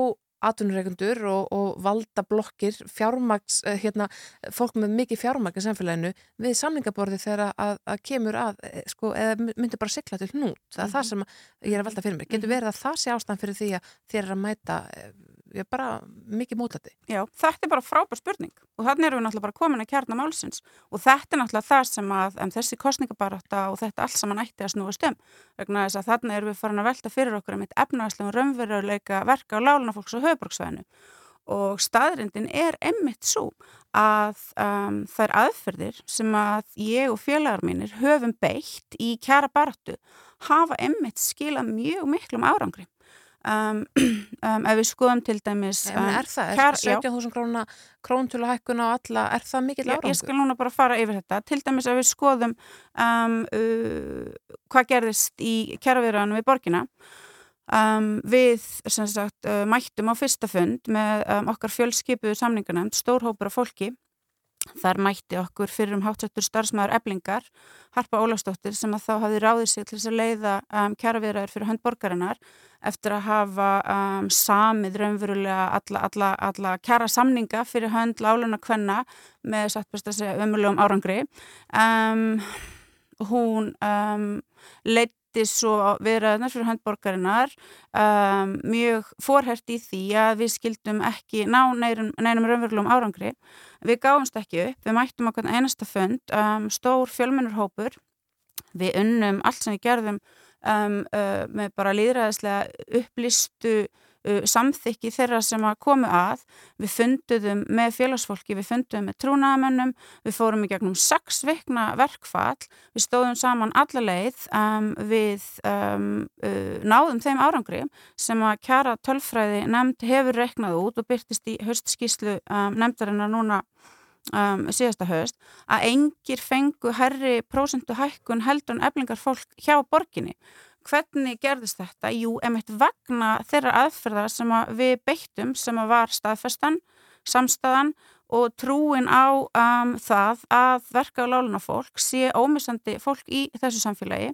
atvinnureikundur og, og valda blokkir fjármags, eh, hérna, fólk með mikið fjármagn í samfélaginu við samningaborði þegar að, að kemur að, eh, sko, eða myndi bara sigla til hnút. Það er það sem ég er að velta fyrir mér. Getur verið að það sé ástæðan fyrir því að þér er að mæta eh, ég er bara mikið mótlæti. Já, þetta er bara frábær spurning. Og þannig erum við náttúrulega bara komin að kjarna málsins. Og þetta er náttúrulega það sem að þessi kostningabarátta og þetta allt saman ætti að snúast um. Vegna þess að þannig erum við farin að velta fyrir okkur um eitt efnaðslegum raunveruleika verka á láluna fólks á höfuborgsvæðinu og staðrindin er emmitt svo að um, þær aðferðir sem að ég og félagar mínir höfum beitt í kjara baráttu hafa emmitt skilað mjög miklum árangri um, *clears throat* um, ef við skoðum til dæmis um, er það? Er kjara- já. 17.000 króna króntölu hækkun á alla, er það mikill árangur? ég skal núna bara fara yfir þetta. Til dæmis að við skoðum um, uh, hvað gerðist í kjaraviðræðanum við borgina. Um, við sagt, uh, mættum á fyrsta fund með um, okkar fjölskipuðu samningarnefnd, stórhópur af fólki. Þar mætti okkur fyrir um hátsettur starfsmæður eblingar, Harpa Ólafsdóttir sem að þá hafði ráðið sig til þess að leiða um, kjaraviðræður fyrir hönd borgarinnar eftir að hafa um, samið raunverulega alla, alla, alla kjara samninga fyrir hönd láluna kvenna með satt best að segja ömulegum árangri. Um, hún um, leiti svo viðræðunar fyrir hönd borgarinnar um, mjög forhert í því að við skildum ekki ná neinum, neinum raunverulegum árangri. Við gáumst ekki upp, við mættum okkur einasta fund, um, stór fjölmennurhópur, við unnum allt sem við gerðum um, uh, með bara líðræðislega upplistu uh, samþykki þeirra sem að komu að. Við funduðum með félagsfólki við funduðum með trúnaðamönnum við fórum í gegnum sex vikna verkfall við stóðum saman alla leið um, við um, uh, náðum þeim árangri sem að kjara tölfræði nefnd hefur reiknað út og byrtist í höstskíslu um, nefndarinnar núna um, síðasta höst að engir fengu herri prósentu hækkun heldur en eflingar fólk hjá borginni hvernig gerðist þetta? Jú, emitt vegna þeirra aðferða sem að við beittum sem að var staðfestan, samstæðan og trúin á um, það að verka á láluna fólk sé ómissandi fólk í þessu samfélagi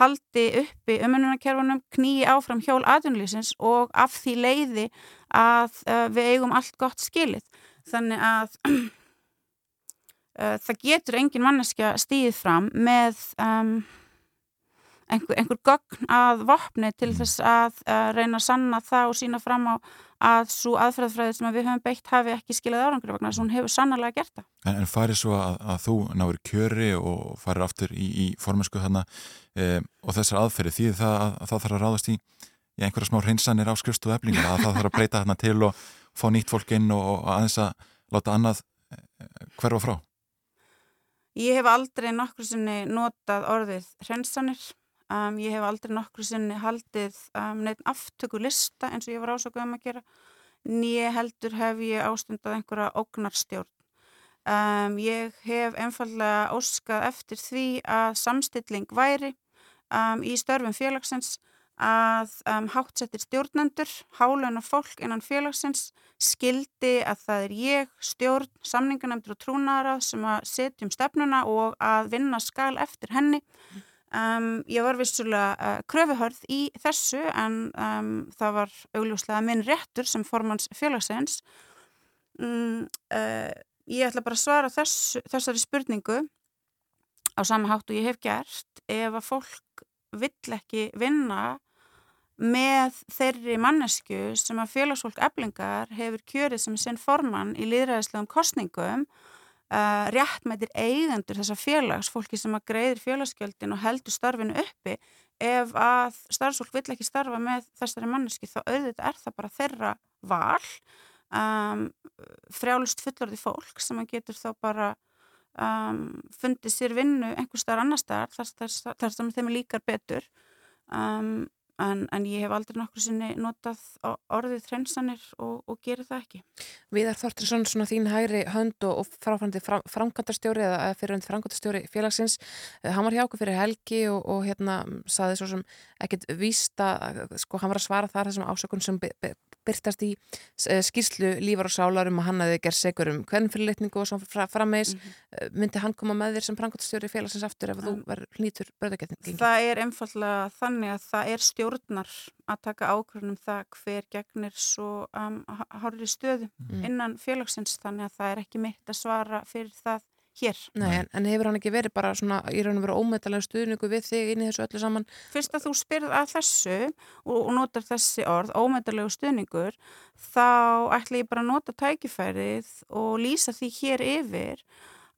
haldi uppi umununarkerfunum knýi áfram hjól aðunlýsins og af því leiði að uh, við eigum allt gott skilið þannig að *clears throat* uh, það getur engin manneskja stíðið fram með um, einhver, einhver gögn að vopni til þess að uh, reyna að sanna það og sína fram á að svo aðferðfræði sem að við höfum beitt hafi ekki skilað árangur vegna þess að hún hefur sannarlega gert það. En, en farið svo að, að þú náir kjöri og farir aftur í, í formensku þarna e, og þessar aðferði því það að, að það þarf að ráðast í, í einhverja smá hreinsanir á skrifstu eflingar að það þarf að breyta þarna til og fá nýtt fólk inn og, og aðeins að láta annað e, hverfa frá. Ég hef aldrei nokkru sinni notað orðið hreinsanir. Um, ég hef aldrei nokkru sinni haldið um, neitt aftöku lista eins og ég var ásakað um að gera. Nýje heldur hef ég ástundað einhverja ógnarstjórn. Um, ég hef einfallega óskað eftir því að samstilling væri í störfum félagsins að hátsettir stjórnendur, hálöna fólk innan félagsins skildi að það er ég, stjórn, samningarnefndur og trúnaðarað sem að setjum stefnuna og að vinna skal eftir henni. Um, ég var vissulega uh, kröfuhörð í þessu en um, það var augljóslega minn réttur sem formans félagsins. Um, uh, ég ætla bara að svara þess, þessari spurningu á sama hátt og ég hef gert ef að fólk vill ekki vinna með þeirri mannesku sem að félagsfólk eblingar hefur kjörið sem sinn formann í líðræðislegum kostningum uh, réttmættir eigendur þessa félags, fólki sem að greiðir félagsgjöldin og heldur starfinu uppi ef að starfsfólk vill ekki starfa með þessari manneski þá auðvitað er það bara þeirra val. Um, frjálust fullorði fólk sem að getur þá bara um, fundið sér vinnu einhver starf annar starf þar sem þeim líkar betur. Um, en, en ég hef aldrei nokkur sinni notað orðið hreinsanir og, og gerir það ekki. Viðar Þortinsson, svona þín hægri hönd og, og fráfrandi fram, framkvæmdastjóri eða fyrirhundi framkvæmdastjóri félagsins Eh, hann var hjá okkur fyrir helgi og, og hérna saði svo sem ekkit vísta sko hann var að svara þar þessum ásökun sem by- by- byrtast í eh, skýrslu lífar og sálar um að hann hefði gerð segur um hvern fyrirlitningu og svo fra, frammeis Mhm. myndi hann koma með þér sem framkvæmdastjóri félagsins aftur ef þú verður hlýtur bröðagetning Það er að stjórnar að taka ákvörðunum það hver gegnir svo um, hárri stöðu Mm. innan félagsins þannig að það er ekki mitt að svara fyrir það hér. Nei, en, en hefur hann ekki verið bara svona í raun og veru ómettalega stuðningu við þig inn í þessu öllu saman Fyrst að þú spyrð að þessu og, og notar þessi orð, ómeðalegu stuðningur, þá ætla ég bara að nota tækifærið og lýsa því hér yfir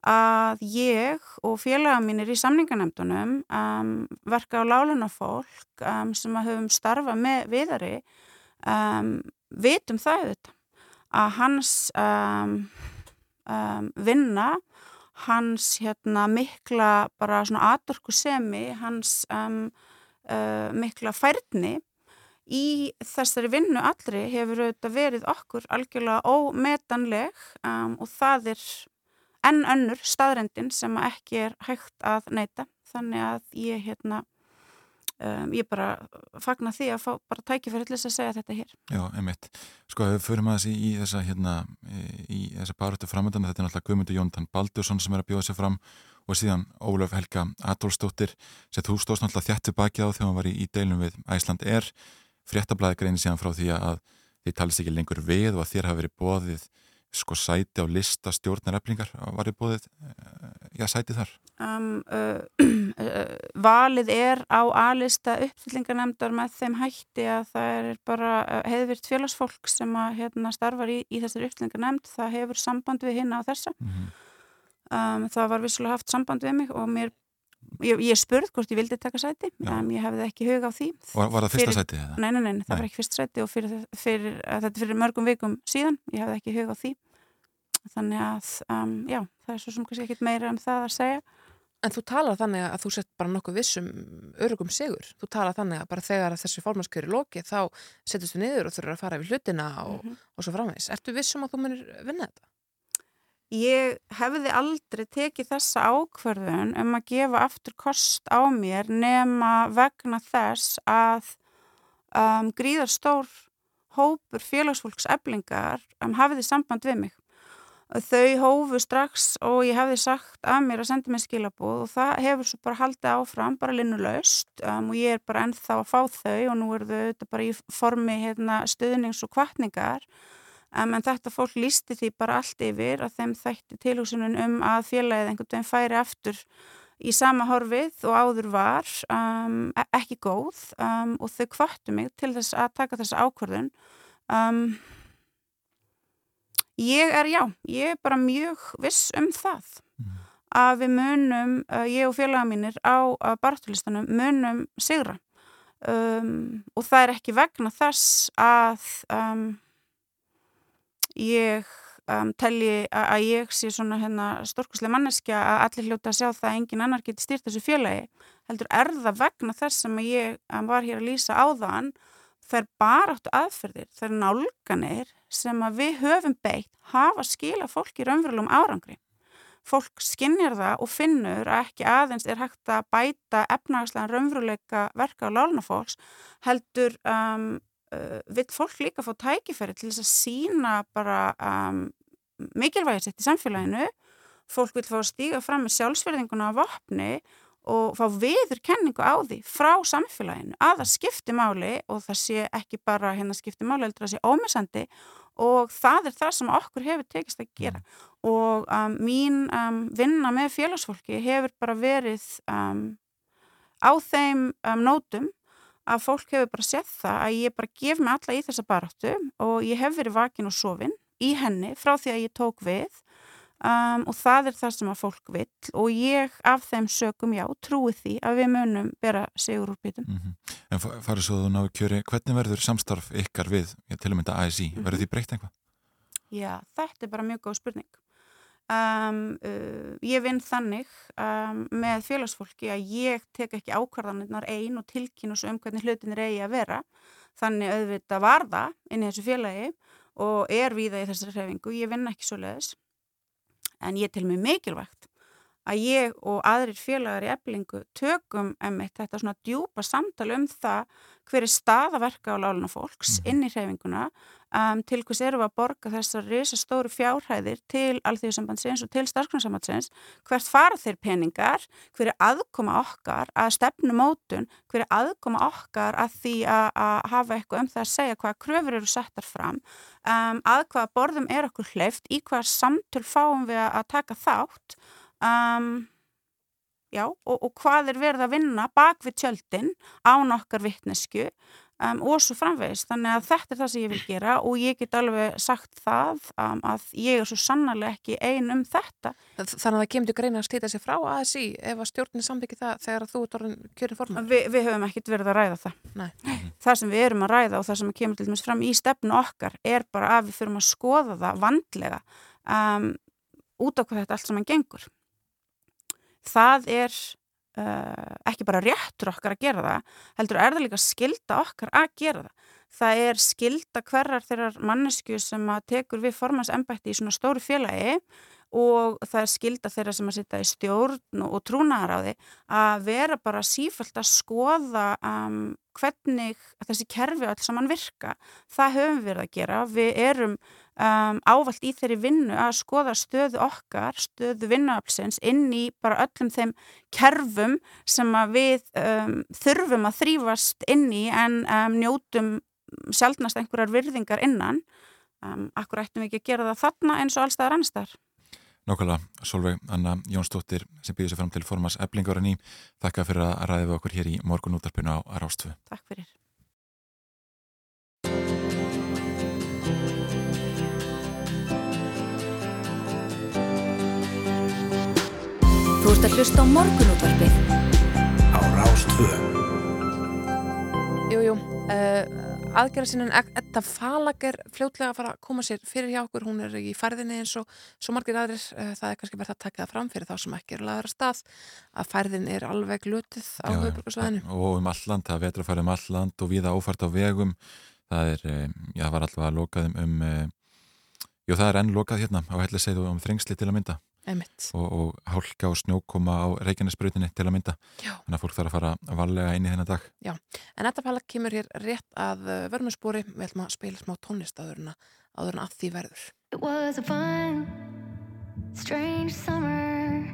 að ég og félaga mínir í samningarnemdunum um, verka á láluna fólk um, sem að höfum starfa með viðari um, vitum það þetta að hans um, um, vinna hans hérna mikla bara svona atorkusemi, hans um, uh, mikla færni í þessari vinnu allri hefur auðvitað verið okkur algjörlega ómetanleg og það er enn önnur staðrendin sem að ekki er hægt að neyta þannig að ég hérna um, ég bara fagna því að fá bara tækifæri til þess að segja þetta hér. Já, einmitt. Sko, við förum aðeins í, í þessa, hérna, í þessa barötu framöndana, þetta er náttúrulega Guðmundur Jónatan Baldursson sem er að bjóða sér fram og síðan Ólaf Helga Adolfsdóttir sem þú stóðst náttúrulega þjættu baki á þegar hann var í, í deilum við Æsland er fréttablaði greini síðan frá því að þið talist ekki lengur við og að þér hafi verið bóðið sko sæti á lista stjórnareflingar? Var þið bóðið, já, sæti þar? Um, uh, uh, valið er á A-lista uppfyllingarnemndar með þeim hætti að það er bara heiðvirt félagsfólk sem að hérna, starfar í, í þessari uppfyllingarnemnd það hefur samband við hinna á þessa um, það var vissulega haft samband við mig og mér ég, ég spurð hvort ég vildi taka sæti um, ég hefði ekki hug á því Var- var það fyrsta Fyrir- sætið, eða? Nei, nei, nei, það Nei. var ekki fyrsta sæti og fyrir, fyrir, þetta er fyrir mörgum vikum síðan ég hefði ekki hug á því þannig að, um, já, það er svo sem kannski ekkit meira um það að segja En þú talar þannig að þú sett bara nokkuð vissum örugum sigur. Þú talar þannig að bara þegar að þessi formannskjöri loki þá settist þú niður og þurfur að fara yfir hlutina og, Mhm. og svo framvegis. Ertu vissum að þú munir vinna þetta? Ég hefði aldrei tekið þessa ákverðun um að gefa aftur kost á mér nema vegna þess að um, gríðarstór hópur félagsfólks eblingar um, hafiði samband við mig. Þau hófu strax og ég hefði sagt að mér að senda mér skilabóð og það hefur svo bara haldið áfram, bara linnulegst um, og ég er bara ennþá að fá þau og nú eru þau bara í formi hérna, stuðnings og kvartningar um, en þetta fólk lísti því bara allt yfir að þeim þætti tilhúsunin um að félagið einhvern veginn færi aftur í sama horfið og áður var um, ekki góð um, og þau kvartu mig til þess að taka þessa ákvörðun. Um, ég er já, ég er bara mjög viss um það að við munum, uh, ég og félaga mínir á uh, bartulistanum munum sigra. Um, og það er ekki vegna þess að um, ég um, telji að, ég sé svona hérna stórkuslega manneskja að allir hljóta að sjá það að engin annar geti stýrt þessu félagi. Heldur er það vegna þess sem ég um, var hér að lýsa áðan þær baráttu aðferðir, þær nálganir sem að við höfum beitt hafa skila fólki raunverulegum árangri. Fólk skinnjar það og finnur að ekki aðeins er hægt að bæta efnagslega raunveruleika verka á lálunafólks heldur um, uh, vill fólk líka fá tækifæri til þess að sína bara um, mikilvægir sitt í samfélaginu. Fólk vil fá að stíga fram með sjálfsverðinguna á vopni og fá viður kenningu á því frá samfélaginu að það skipti máli og það sé ekki bara hérna skipti máli að það sé ómessandi og það er það sem okkur hefur tekist að gera. Og um, mín um, vinna með félagsfólki hefur bara verið um, á þeim um, nótum að fólk hefur bara sett það að ég bara gef mig alla í þessa baráttu og ég hef verið vakin og sofin í henni frá því að ég tók við um, og það er það sem að fólk vill og ég af þeim sögum já trúi því að við munum bera sigur úr bítum. Mm En fa- farið svo þú náðu kjöri, hvernig verður samstarf ykkar við, já, til að mynda ASI, verður því breytt einhvað? Já, þetta er bara mjög góð spurning. Um, uh, ég vinn þannig um, með félagsfólki að ég tek ekki ákvarðanirnar ein og tilkynna svo um hvernig hlutinir eigi að vera. Þannig auðvitað var það inn í þessu félagi og er víða í þessari hrefingu. Ég vinn ekki svo leiðis. En ég til mig mikilvægt að ég og aðrir félagar í eblingu tökum emmitt þetta svona djúpa samtal um það hver er staðaverka á láluna fólks inn í hreyfinguna um, til hvers við að borga þessar risastóru fjárhæðir til alþjóðsambandsins og til starfsgrunarsambandsins hvert fara þeir peningar? Hver er aðkoma okkar að stefnumótun? Hver er aðkoma okkar að því að, að hafa eitthvað um það að segja? Hvaða kröfur eru settar fram? Um, að hvaða borðum er okkur hleyft í hvaða samtöl fáum við að taka þátt? Um, já, og, og hvað er verið að vinna bak við tjöldin án okkar vittnesku um, og svo framvegis. Þannig að þetta er það sem ég vil gera og ég get alveg sagt það um, að ég er svo sannarlega ekki ein um þetta. Þannig að það kemur til greina að slíta sig frá ASI ef að stjórnin sambyggir það þegar þú ert orðin kjörin formar. Vi, við höfum ekkert verið að ræða það. Nei. Það sem við erum að ræða og það sem kemur til dæmis fram í stefnu okkar er bara að við fyrir að skoða það vandlega um, út á hvað þetta allt saman gengur. Það er uh, ekki bara réttur okkar að gera það, heldur er það líka skilda okkar að gera það. Það er skilda hverjar þeirrar mannesku sem að tekur við formansembætti í svona stóru félagi og það er skilda þeirra sem að sitja í stjórn og, trúnaðar á því að vera bara sífælt að skoða um, hvernig þessi kerfi alls saman virka. Það höfum við að gera. Við erum um, ávalt í þeirri vinnu að skoða stöðu okkar, stöðu vinnuaflsins inn í bara öllum þeim kerfum sem við um, þurfum að þrýfast inn í en um, njótum sjálfnast einhverjar virðingar innan. Um, akkur ættum við ekki að gera það þarna eins og allstaðar annarstaðar. Nákvæmlega, Solveig Anna Jónsdóttir sem býður sér fram til formans eblingar ný. Þakka fyrir að ræða við okkur hér í morgun útarpinu á Rástfu. Takk fyrir. Þú ert að hlusta á morgunútvarpið. Á Rástvö. Jú, jú, uh, aðgerðasinin Edda Falag er fljótlega að fara að koma sér fyrir hjá okkur, hún er í færðinni eins og svo margir aðrir, uh, það er kannski verið að taka það fram fyrir þá sem ekki er laður að stað að færðin er alveg lutuð á höfuborgarsvæðinu. Og um alland, það vetur að fara um alland og viða ófært á vegum. Það er, eh, já, það var alltaf að lokað um, um eh, jú, það er enn lokað hérna á helliseiðu um þrengsli til að mynda. Og, og hálka og snjókoma á Reykjanesbrutinni til að mynda. Já. Þannig að fólk þarf að fara varlega inn í þennan dag. Já, en Edda Falag kemur hér rétt að uh, vörmjöspori, við ætlum að spila smá tónlist áður en að, áður en að því verður. It was a fun, strange summer.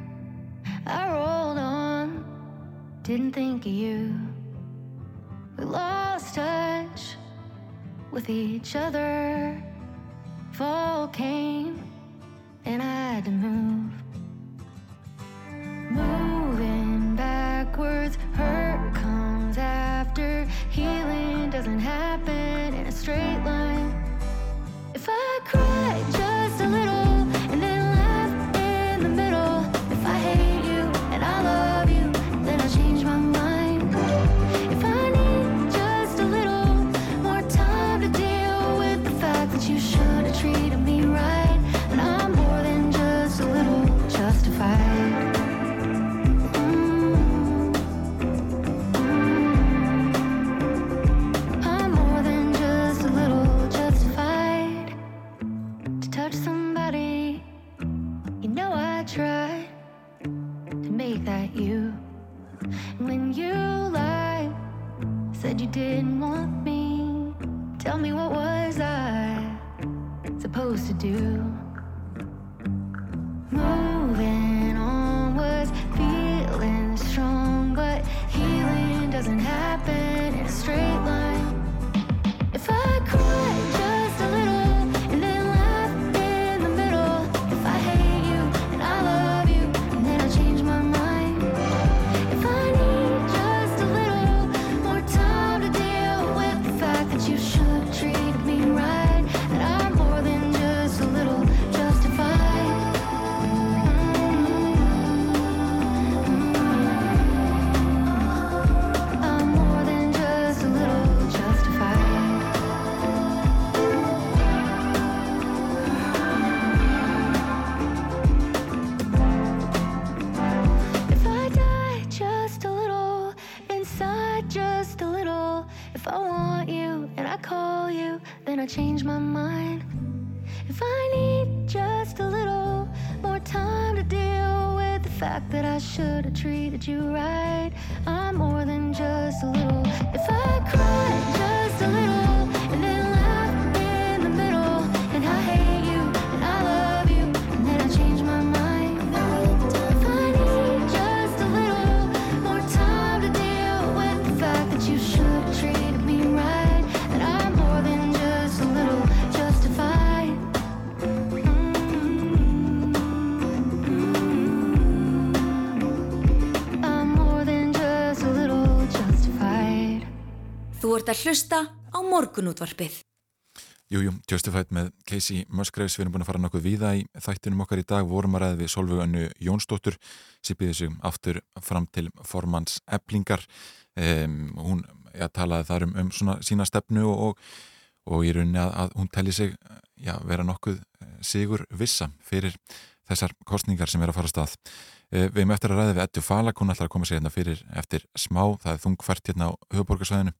I rolled on, didn't think of you. We lost touch with each other. Fall came, and I had to move. Moving backwards, hurt comes after. Healing doesn't happen in a straight line. If I cry didn't want me. Tell me what was I supposed to do? Moving on was feeling strong, but healing doesn't happen in a straight you right, að hlusta á morgunútvarpið. Jújú, Justified með Casey Musgraves, við erum búin að fara nokkuð víða í þættinum okkar í dag, vorum að ræða við Solveig Önnu Jónsdóttur, sem býði sig aftur fram til formans eblingar, um, hún ja, talaði þar um, um svona sína stefnu og, og í rauninni að, að hún telli sig ja, vera nokkuð eh, sigur vissa fyrir þessar kostningar sem er að fara að stað. Eh, Við erum eftir að ræða við Eddu Falak, hún ætlar að koma sér hérna fyrir eftir smá, það er þungfært hérna á höfuborgarsvæðinu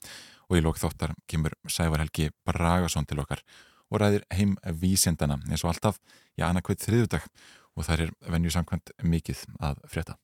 og í lók þáttar kemur Sævar Helgi Bragason til okkar og ræðir heim vísindana eins og alltaf, já, annarkveit þriðudag og það er venju samkvæmt mikið að frétta.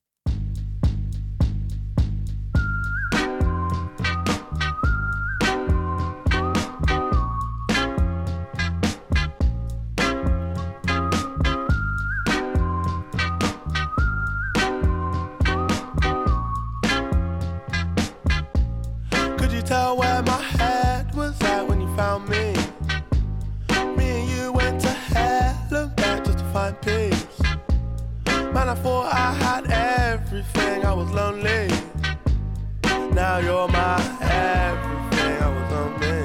Everything, I was lonely. Now you're my everything, I was lonely.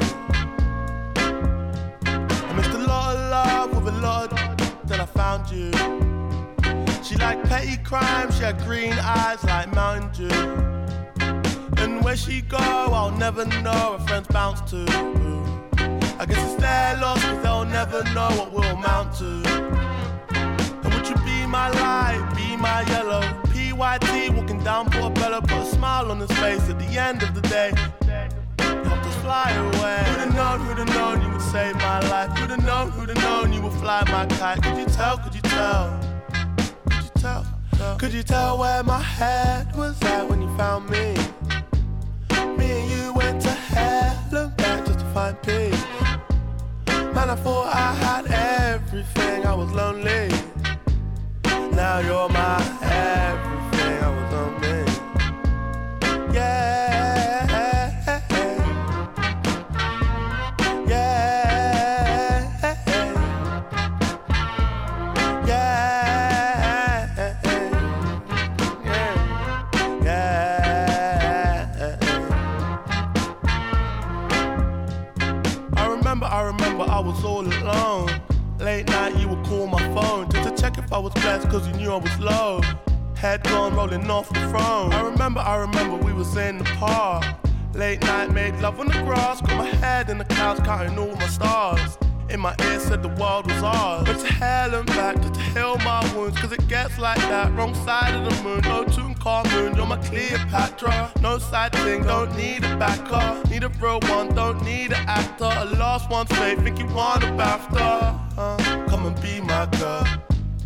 I missed a lot of love with a lot of then I found you. She liked petty crime, she had green eyes like Mountain Dew. And where she go, I'll never know. Her friends bounce to. I guess it's their loss, cause they'll never know what we'll amount to. And would you be my light, be my yellow? PYT walking down Portobello, put a smile on his face at the end of the day. Helped us fly away. Who'd have known, who'd have known you would save my life? Who'd have known, who'd have known you would fly my kite? Could you tell, could you tell? Could you tell? Could you tell where my head was at when you found me? Me and you went to hell and back just to find peace. Man, I thought I had everything, I was lonely. Now you're my everything, I was lonely. The world was ours. But to hell and back to heal my wounds, cause it gets like that. Wrong side of the moon, no tune moon, you're my Cleopatra. No side thing, don't need a backer. Need a real one, don't need an actor. A lost one's faith, think you want a BAFTA. Uh, come and be my girl.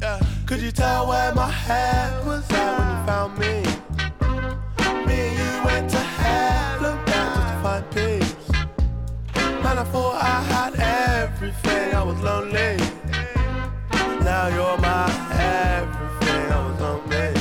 Yeah. Could you tell where my head was at when you found me? Me and you went to And I thought I had everything, I was lonely. Now you're my everything, I was lonely.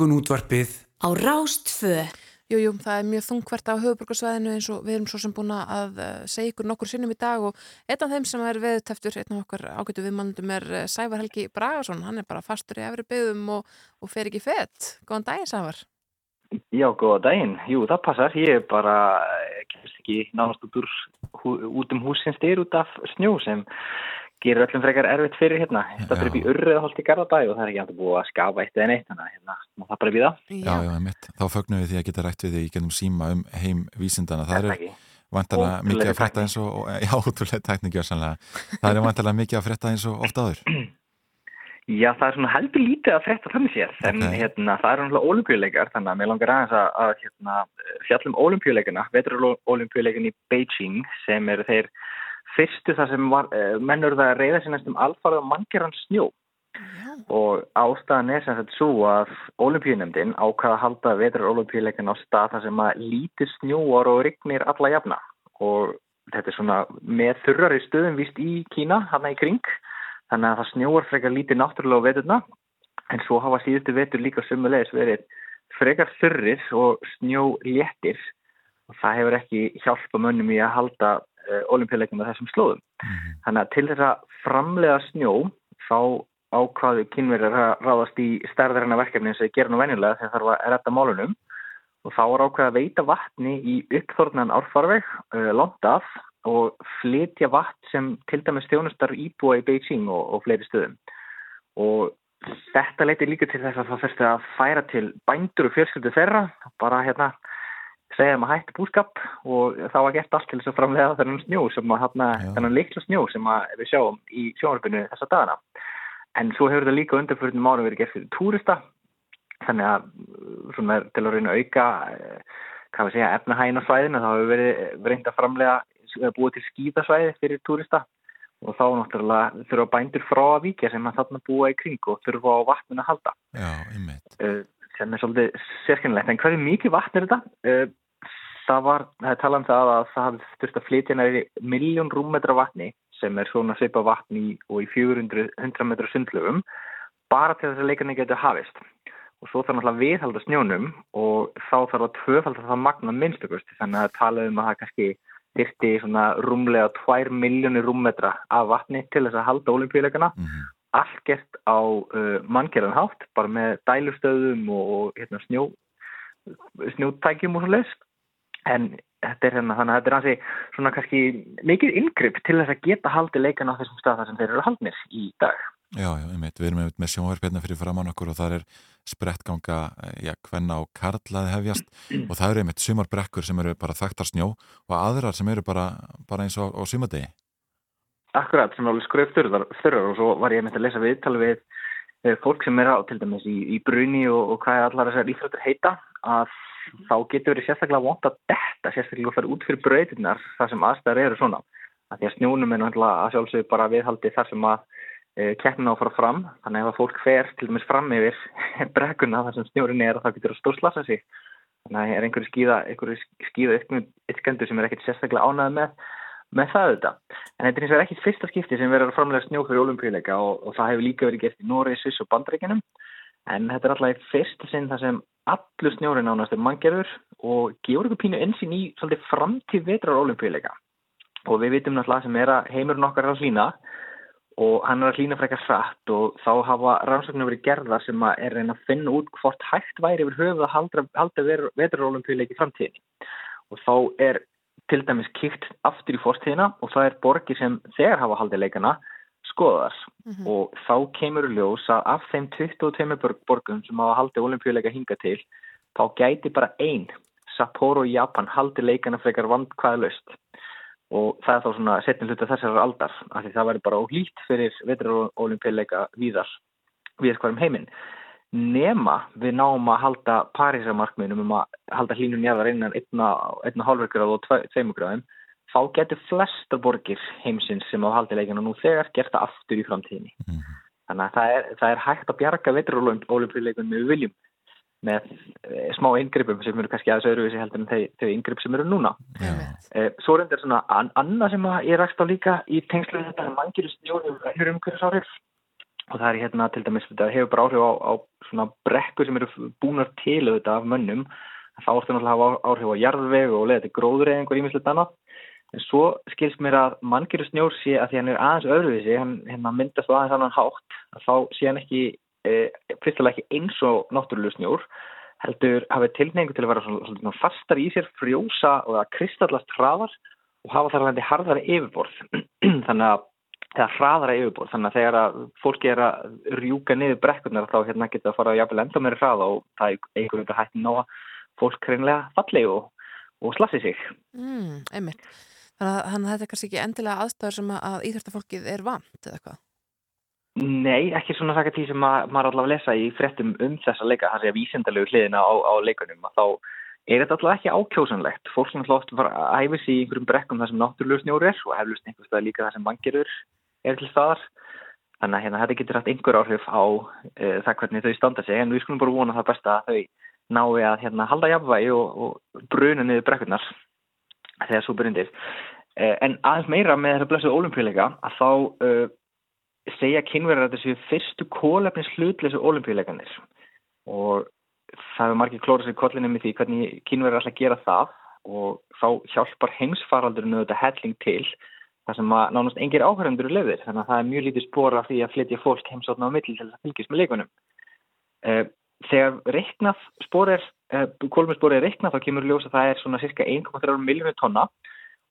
Morgun útvarpið Á Rástfö. Jújú, jú, það er mjög þungvert á höfuborgarsvæðinu eins og við erum svo sem búin að uh, segja ykkur nokkur sinnum í dag og einn af þeim sem er veðuteftur, einn af okkar ágætu viðmannundum er uh, Sævar Helgi Bragason, hann er bara fastur í efri byggðum og, og fer ekki fett. Góðan daginn Sævar. Já, góða daginn. Jú, það passar. Ég er bara, eh, kemst ekki nánast út, úr, hú, út um húsins styr út af snjó sem gerir öllum frekar erfitt fyrir hérna. Þetta fyrir upp í urrið að holdt í Garðabæ og það er ekki alltaf búið að skafa eitt eða neitt, þannig að hérna, má það bara það. Já, já, mitt. Þá fögnum við því að geta rætt við því í gennum síma um heim vísindana. Það er vantalega Ótrúlegri mikið að frétta eins og, já, ótrúlega tækningi ásannlega. Það er vantalega mikið að frétta eins og ofta áður. Já, það er svona heldur lítið að frétta þannig sér, en hérna, það eru náttúrulega olimpíuleikar, þannig að mér langar aðeins að, að hérna, fjallum olimpíuleikana, veturolimpíuleikin í Beijing sem eru þeir fyrstu þar sem var, eh, menn eru það að reyða sér næstum alfarið á manngeran snjó. Og ástæðan er sem sagt svo að olimpíunemdin ákvaða að halda veturolimpíuleikin á stað þar sem að lítið snjóar og rignir alla jafna. Og þetta er svona með þurrari stöðum vist í Kína, hann í kring. Þannig að það snjóar frekar lítið náttúrulega á veturna. En svo hafa síðustu vetur líka sumulegis verið frekar þurrir og snjó léttir og það hefur ekki hjálpa mönnum í að halda uh, olimpíuleikum með þessum slóðum. Þannig að til þess að framlega snjó þá ákvaðu kynverjar að ráðast í stærðarinnar verkefni eins og gera nú venjulega þegar þarf að redda málunum. Og þá var ákveð að veita vatni í uppþórnan árfarveg uh, langt af og flytja vatn sem til dæmis stjónustar íbúa í Beijing og, og fleiri stöðum. Og þetta leiti líka til þess að það fyrst að færa til bændur og fjölskyldu þeirra bara hérna segja þeim að hætti búskap og það var gert allt til þess að framlega þennan snjó sem að hérna, þennan likla snjó sem að við sjáum í sjónarbyrnu þessa dagana. En svo hefur þetta líka undanfjörðum árum verið gert fyrir túrista þannig að uh, svona til að reyna að auka eh, hvað við segja efnahægin á svæðinu þá hefur verið reynd að framlega búið til skýðasvæði fyrir túrista. Og þá náttúrulega þurfa bændur frá að víkja sem að þarna búa í kring og þurfa á vatninu að halda. Já, uh, sem er svolítið sérkennilegt. En hverju mikið vatn er þetta? Uh, það var, það er talað um það að það hafði þurft að flytja næri miljón rúmmetra vatni sem er svona svipa vatni og í 400 100 metra sundlöfum bara til þess að leikarni getur hafist. Og svo þarf náttúrulega að viðhalda snjónum og þá þarf að tvöfalda það magna minnstökust þannig að tala um að það kannski þyrti svona rúmlega 2 miljónir rúmmetra af vatni til þess að halda olimpíuleikana allt gert á uh, manngerðan hátt bara með dælustöðum og, og hérna, snjó snjótækjum og svo leis en þetta er hérna þannig að þetta er hansi svona kannski mikið yngripp til þess að geta haldi leikana á þessum stað þar sem þeir eru haldnir í dag Já, já, einmitt. Við erum með sjónvarpjarnar fyrir framann okkur og það er sprettganga, já, hvenna og karlaði hefjast og það eru einmitt sumarbrekkur sem eru bara þekktar snjó og aðrar sem eru bara, bara eins og á sumadegi. Akkurat, sem alveg skröf þurrar, og svo var ég með að lesa viðtal við fólk sem er á til dæmis í, í bruni og, og hvað allar þessar íþróttur heita að þá getur verið sérstaklega vont að detta sérstaklega að fara út fyrir brautinnar þar sem aðstæðar eru svona. Að því að snjónum er náttúrulega að sjálfsögðu bara viðhaldi þar sem að e, keppna á að fara fram. Þannig að ef að fólk fer til dæmis fram yfir *laughs* brekkuna þar sem snjórin er og það getur að stórslasa sig. Þannig að er einhverju skíða, skíða ytkendur sem er ekkert sérstaklega ánæði með með það auðvitað. En þetta er eins og ekki fyrsta skipti sem verður að framlega snjó fyrir olimpíuleika og, og það hefur líka verið gert í Nóri, Sviss og Bandaríkinum. En þetta er alltaf í fyrsta sinn þar sem allur snjórin ánast er manngerður og gefur ykkur pínu einsinn í svolítið framtíð vetrar olimpíuleika. Og við vitum náttúrulega sem er að heimurinn okkar er að hlýna og hann er að hlýna frekar hratt og þá hafa rannsóknir verið gerðar sem er reyna að finna út hvort hægt væri yfir höfuð að halda, halda veturolimpíuleik í framtíðinni og þá er til dæmis kíkt aftur í fórstíðina og það er borgir sem þegar hafa haldið leikana skoðar Mhm. og þá kemur ljós að af þeim 22 borg- borgum sem hafa haldið olimpíuleika hinga til þá gæti bara ein Sapporo í Japan haldið leikana frekar vandkvæðlaust og það er þá svona setni hluta þessar aldar af því það væri bara óhlýtt fyrir veturolimpíuleika víðar við hverjum heiminn nema við náum að halda Parísamarkmiðnum um að halda hlínun jarðar innan 1,5 gráð og 2 gráðum þá getur flestar borgir heimsins sem á haldi leikina nú þegar gert aftur í framtíðinni. Þannig að það er, það er hægt að bjarga veturolimpíuleikunum með viljum með e, smá yngrippum sem eru kannski aðeins öðruvísi heldur en þau, þau yngripp sem eru núna. E, svo er þetta svona an, annað sem að ég rækst á líka í tengslu við þetta að mangir stjórnum umhverfisárið og það er hérna til dæmis, þetta hefur bara áhrif á, á svona brekkur sem eru búnar til auðvitað af mönnum, þá orður náttúrulega að hafa áhrif á jarðveg og leða til gróðureyðing og ímislegt annað, en svo skilst mér að manngjörðu snjór sé að því hann er aðeins öðruvísi, hann hérna, myndast á aðeins annan hátt, að þá sé hann ekki, e, fyrstulega ekki eins og náttúrulega snjór, heldur hafið tilneingu til að vera svona, svona fastar í sér, frjósa og að kristallast hraðar og hafa þar hægandi harðari yfirborð, *clears throat* þannig að eða hraðara yfirborð, þannig að þegar að fólki er að rjúka niður brekkurnar þá hérna geta að fara að jafnvel enda meira hraða og það er einhverjum þetta hætti ná að fólk hreinlega falli og, og slassi sig. Mm, einmitt. Þannig að, að þetta er kannski ekki endilega aðstæður sem að, íþjóftafólkið er vant eða eitthvað. Nei, ekki svona saka tí sem að, maður allavega lesa í fréttum um þessa leika, það sé að vísendalegu hliðina á, á leikunum, að þá er þetta allavega ekki ákjósanlegt. Fólk sem alltaf sig í einhverjum brekkum þar sem náttúrulega snjór er og heflust einhvers stað líka þar sem mangirur er til staðar. Þannig að hérna, þetta getur haft einhver áhrif á e, það hvernig þau standa sig, en við skulum bara vona það besta að þau nái að hérna, halda jafnvægi og, og bruna niður brekkurnar þegar svo byrjundir. E, en aðeins meira með þessa blessu ólimpíuleika að þá e, segja kynverðar þessu fyrstu kólefnis hlutleysu ólimpíuleikanir og það er margir klóra sér kollinni með því hvernig kynverðar að gera það og þá hjálpar heimsfaraldurinn auðvitað helling til þar sem að nánast engir áhverjandur eru lefðir þannig að það er mjög lítið spór af því að flytja fólk heimsátna á milli til að fylgjast með leikunum. Eh, Þegar reiknað spór er, eh, kólefnisspór er reiknað þá kemur ljós að það er svona cirka 1,3 miljónu tonna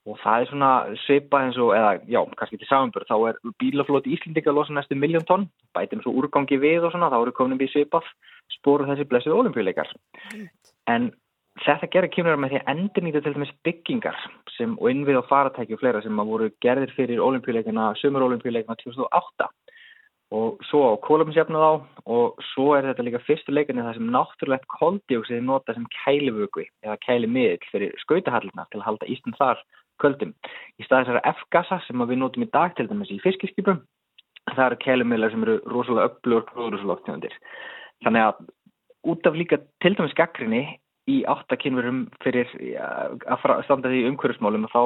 og það er svona svipað eins og, eða já, kannski til samanbörð, þá er bílaflóti Íslendinga að losa næstu miljón tonn, bætum svo úrgangi við og svona, þá eru komin við svipað spóru þessi blessuð olimpíuleikar. En þetta gerir kynur með því að endurnýta til dæmis byggingar sem, og innvið á faratæki og fleira sem að voru gerðir fyrir olimpíuleikana, sömur olimpíuleikana 2008 og svo á kólumsjafnað á og svo er þetta líka fyrstu leikinni það sem náttúrulegt koldjóksið nota sem kælivögvi eða kælimiðil fyrir skautahallina til að halda Ísland þar köldum. Í staðis er F-gasa sem við notum í dag til dæmis í fiskiskipum það eru kælimiðlar sem eru rosalega öflugur gróðurúsloftegundir. Þannig að út af líka til dæmis gaggrinni í áttakynverum fyrir að standa því umhverfismálum þá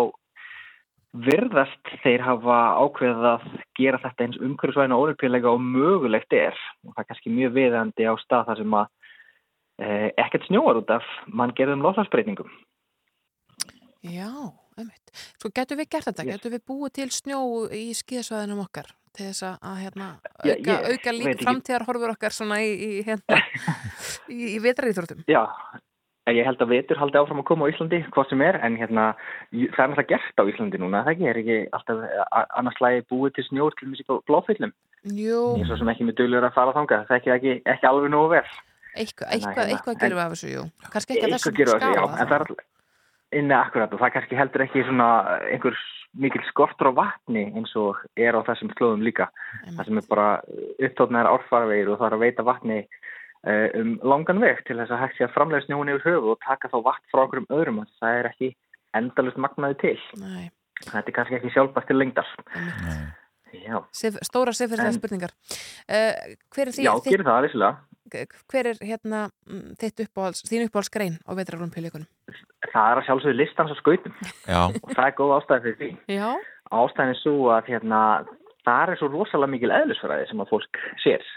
virðast þeir hafa ákveðið að gera þetta eins umhverfisvæna og olimpíuleika og mögulegt er og það er kannski mjög viðandi á stað þar sem að eh, ekkert snjóar út af mann gerðum loðlagsbreytingum. Já, einmitt. Sko, getur við gert þetta? Getur við búið til snjó í skíðasvæðinum okkar til þess að- hérna, auka, auka líka ekki. framtíðar horfur okkar svona í, í, hérna, *laughs* í, í vetraríþróttum? Já, en ég held að vetur haldi áfram að koma á Íslandi, hvað sem er, en hérna, það er náttúrulega gert á Íslandi núna, það ekki, er ekki alltaf a- annars lagi búið til snjór til mjög blóðfyllum. Jú, Ég er svo sem ekki með duglur að fara þangað, það er ekki, ekki, alveg nógu vel. eitthvað, eitthvað, hérna- eitthvað gerum við af þessu, jú. Kannski ekki að þessum en það er alltaf inni akkurat og það kannski heldur ekki svona einhver mikil skortur á vatni eins og er á þessum slóðum líka. Það sem er bara upptóknar árfarvegir og það er að veita vatni um langan veg til þess að hægt sé að framlega snjóin yfir höfu og taka þá vatn frá okkur um öðrum og það er ekki endalust magnaði til. Nei. Þetta er kannski ekki sjálfbært til lengdar. Já, Sif, stóra sifirlega spurningar. Uh, hver er því, Já gerir það, vissulega. hver er hérna mm, þitt uppáhalds, þín uppáhaldsgrein á vetrarólumpíuleikunum? Það er að sjálfsögðu listans á skautum Já. og það er góð ástæði fyrir því. Já. Ástæðin er svo að hérna, það er svo rosalega mikil eðlisfræði sem að fólk sér.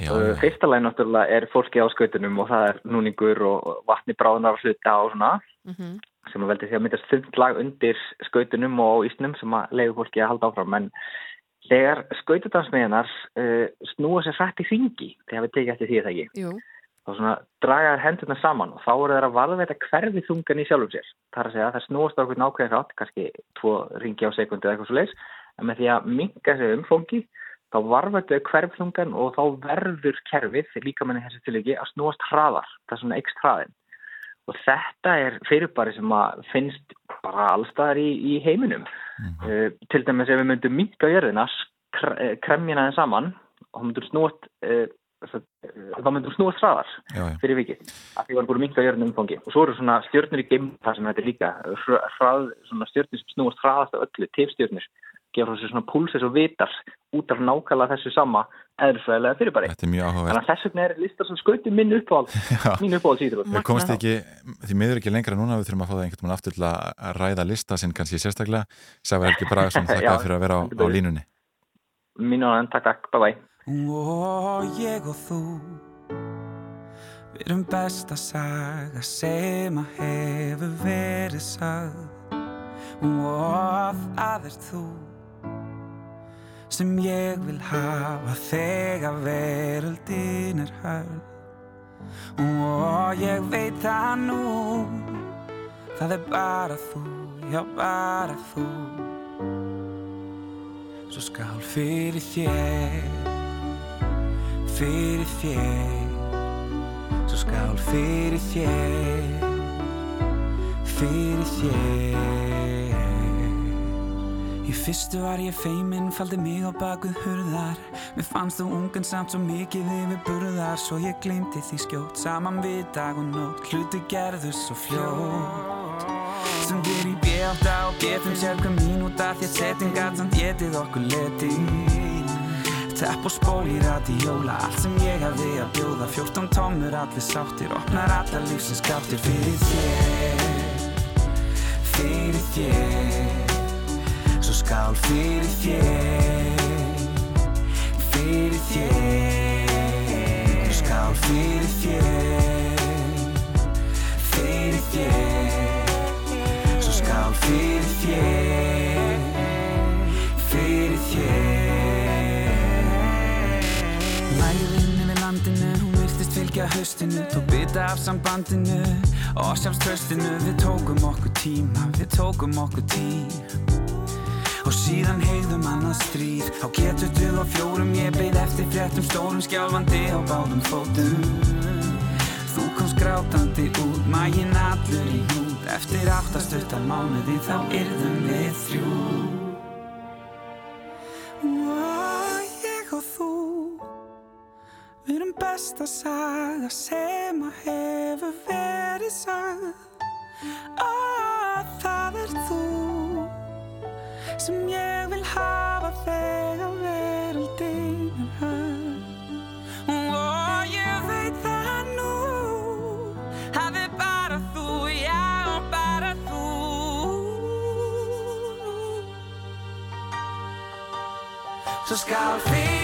Já, Fyrsta læg náttúrulega er fólki á skautunum og það er núningur og vatni bráðunar að hluta og svona Mm sem að veldi því að myndast þund lag undir skautunum og ísnum sem að leiður fólki að halda áfram. En þegar skautadansmiðinar uh, snúa sér hrætt í hringi, þegar við tekið eftir því að það ekki, þá svona draga þær hendurna saman og þá eru þær að varðveita hverfi þungan í sjálfum sér. Það er að segja að það snúast á okkur nákvæðin rátt, kannski tvo ringi á sekundi eða eitthvað svo leis, en með því að minka sér umfóngi, þá hverfi þungan og þá verður kerfið, líka menni þessi tilviki, að snúast hraðar, það er svona ekst hraðin. Og þetta er fyrirbæri sem að finnst bara allstaðar í, í heiminum. Uh, til dæmis ef við myndum minka jörðina, eh, kremjina þeim saman þá myndum snúast, uh, snúast hraðar Já, já. fyrir vikið. Af því við varum búin að minka jörðina umfangi. Og svo eru svona stjörnur í geim, það sem þetta er líka, hr- hrað, svona stjörnur sem snúast hraðast af öllu, tifstjörnur, gefa sér svona púlsis og vitar út af nákvæmlega þessu sama eðurfræðilega fyrirbæri. Þetta er mjög áhugavert. Þannig að þess vegna er listar sem skauti minn uppáhald, *laughs* mín uppáhald síður. Við komast ekki, því miður ekki lengra núna, við þurfum að fá það einhvern veginn aftur til að ræða lista sinn kannski sérstaklega. Sævar Helgi Bragarsson, *laughs* Já, þakka fyrir að vera á, á línunni. Mín og hann, takk, takk, bye bye. Og ég og þú Við erum besta saga sem að hefur verið sagð Og það er þú sem ég vil hafa þegar veröldin er hörð Og ég veit það nú Það er bara þú, já bara þú. Svo skál fyrir þér Fyrir þér. Svo skál fyrir þér Fyrir þér Í fyrstu var ég feiminn, faldi mig á bakuð hurðar. Mér fannst þú ungan samt svo mikið yfir burðar. Svo ég gleymdi því skjótt, saman við dag og nótt. Hluti gerðu svo fljótt. Við í bjáta og getum sér hver mínúta Því að setting gat samt getið okkur leti Tepp og spól í radíóla Allt sem ég hafði að bjóða. 14 tómur, allir sáttir Opnar allar lífsins skáttir fyrir þér. Fyrir þér skál fyrir þér Fyrir þér. Skál fyrir þér Fyrir þér. Svo skál fyrir þér Fyrir þér. Lægðin yfir landinu, hún virtist fylgja haustinu. Tók bita af sambandinu og sjálfströstinu Við tókum okkur tíma, við tókum okkur tíma Og síðan heigðum annað stríð. Á getutuð og fjórum ég beið eftir fréttum. Stórum skjálfandi á báðum fótum. Þú komst grátandi út, maginn allur í hnút. Eftir áttastutta mánuði þá yrðum við þrjú. Og ég og þú Við erum besta saga sem að hefur verið sagð Og það er þú sem ég vil hafa þegar veröldin er hörð og ég veit það nú það er bara þú, já bara þú. Svo skál fyrir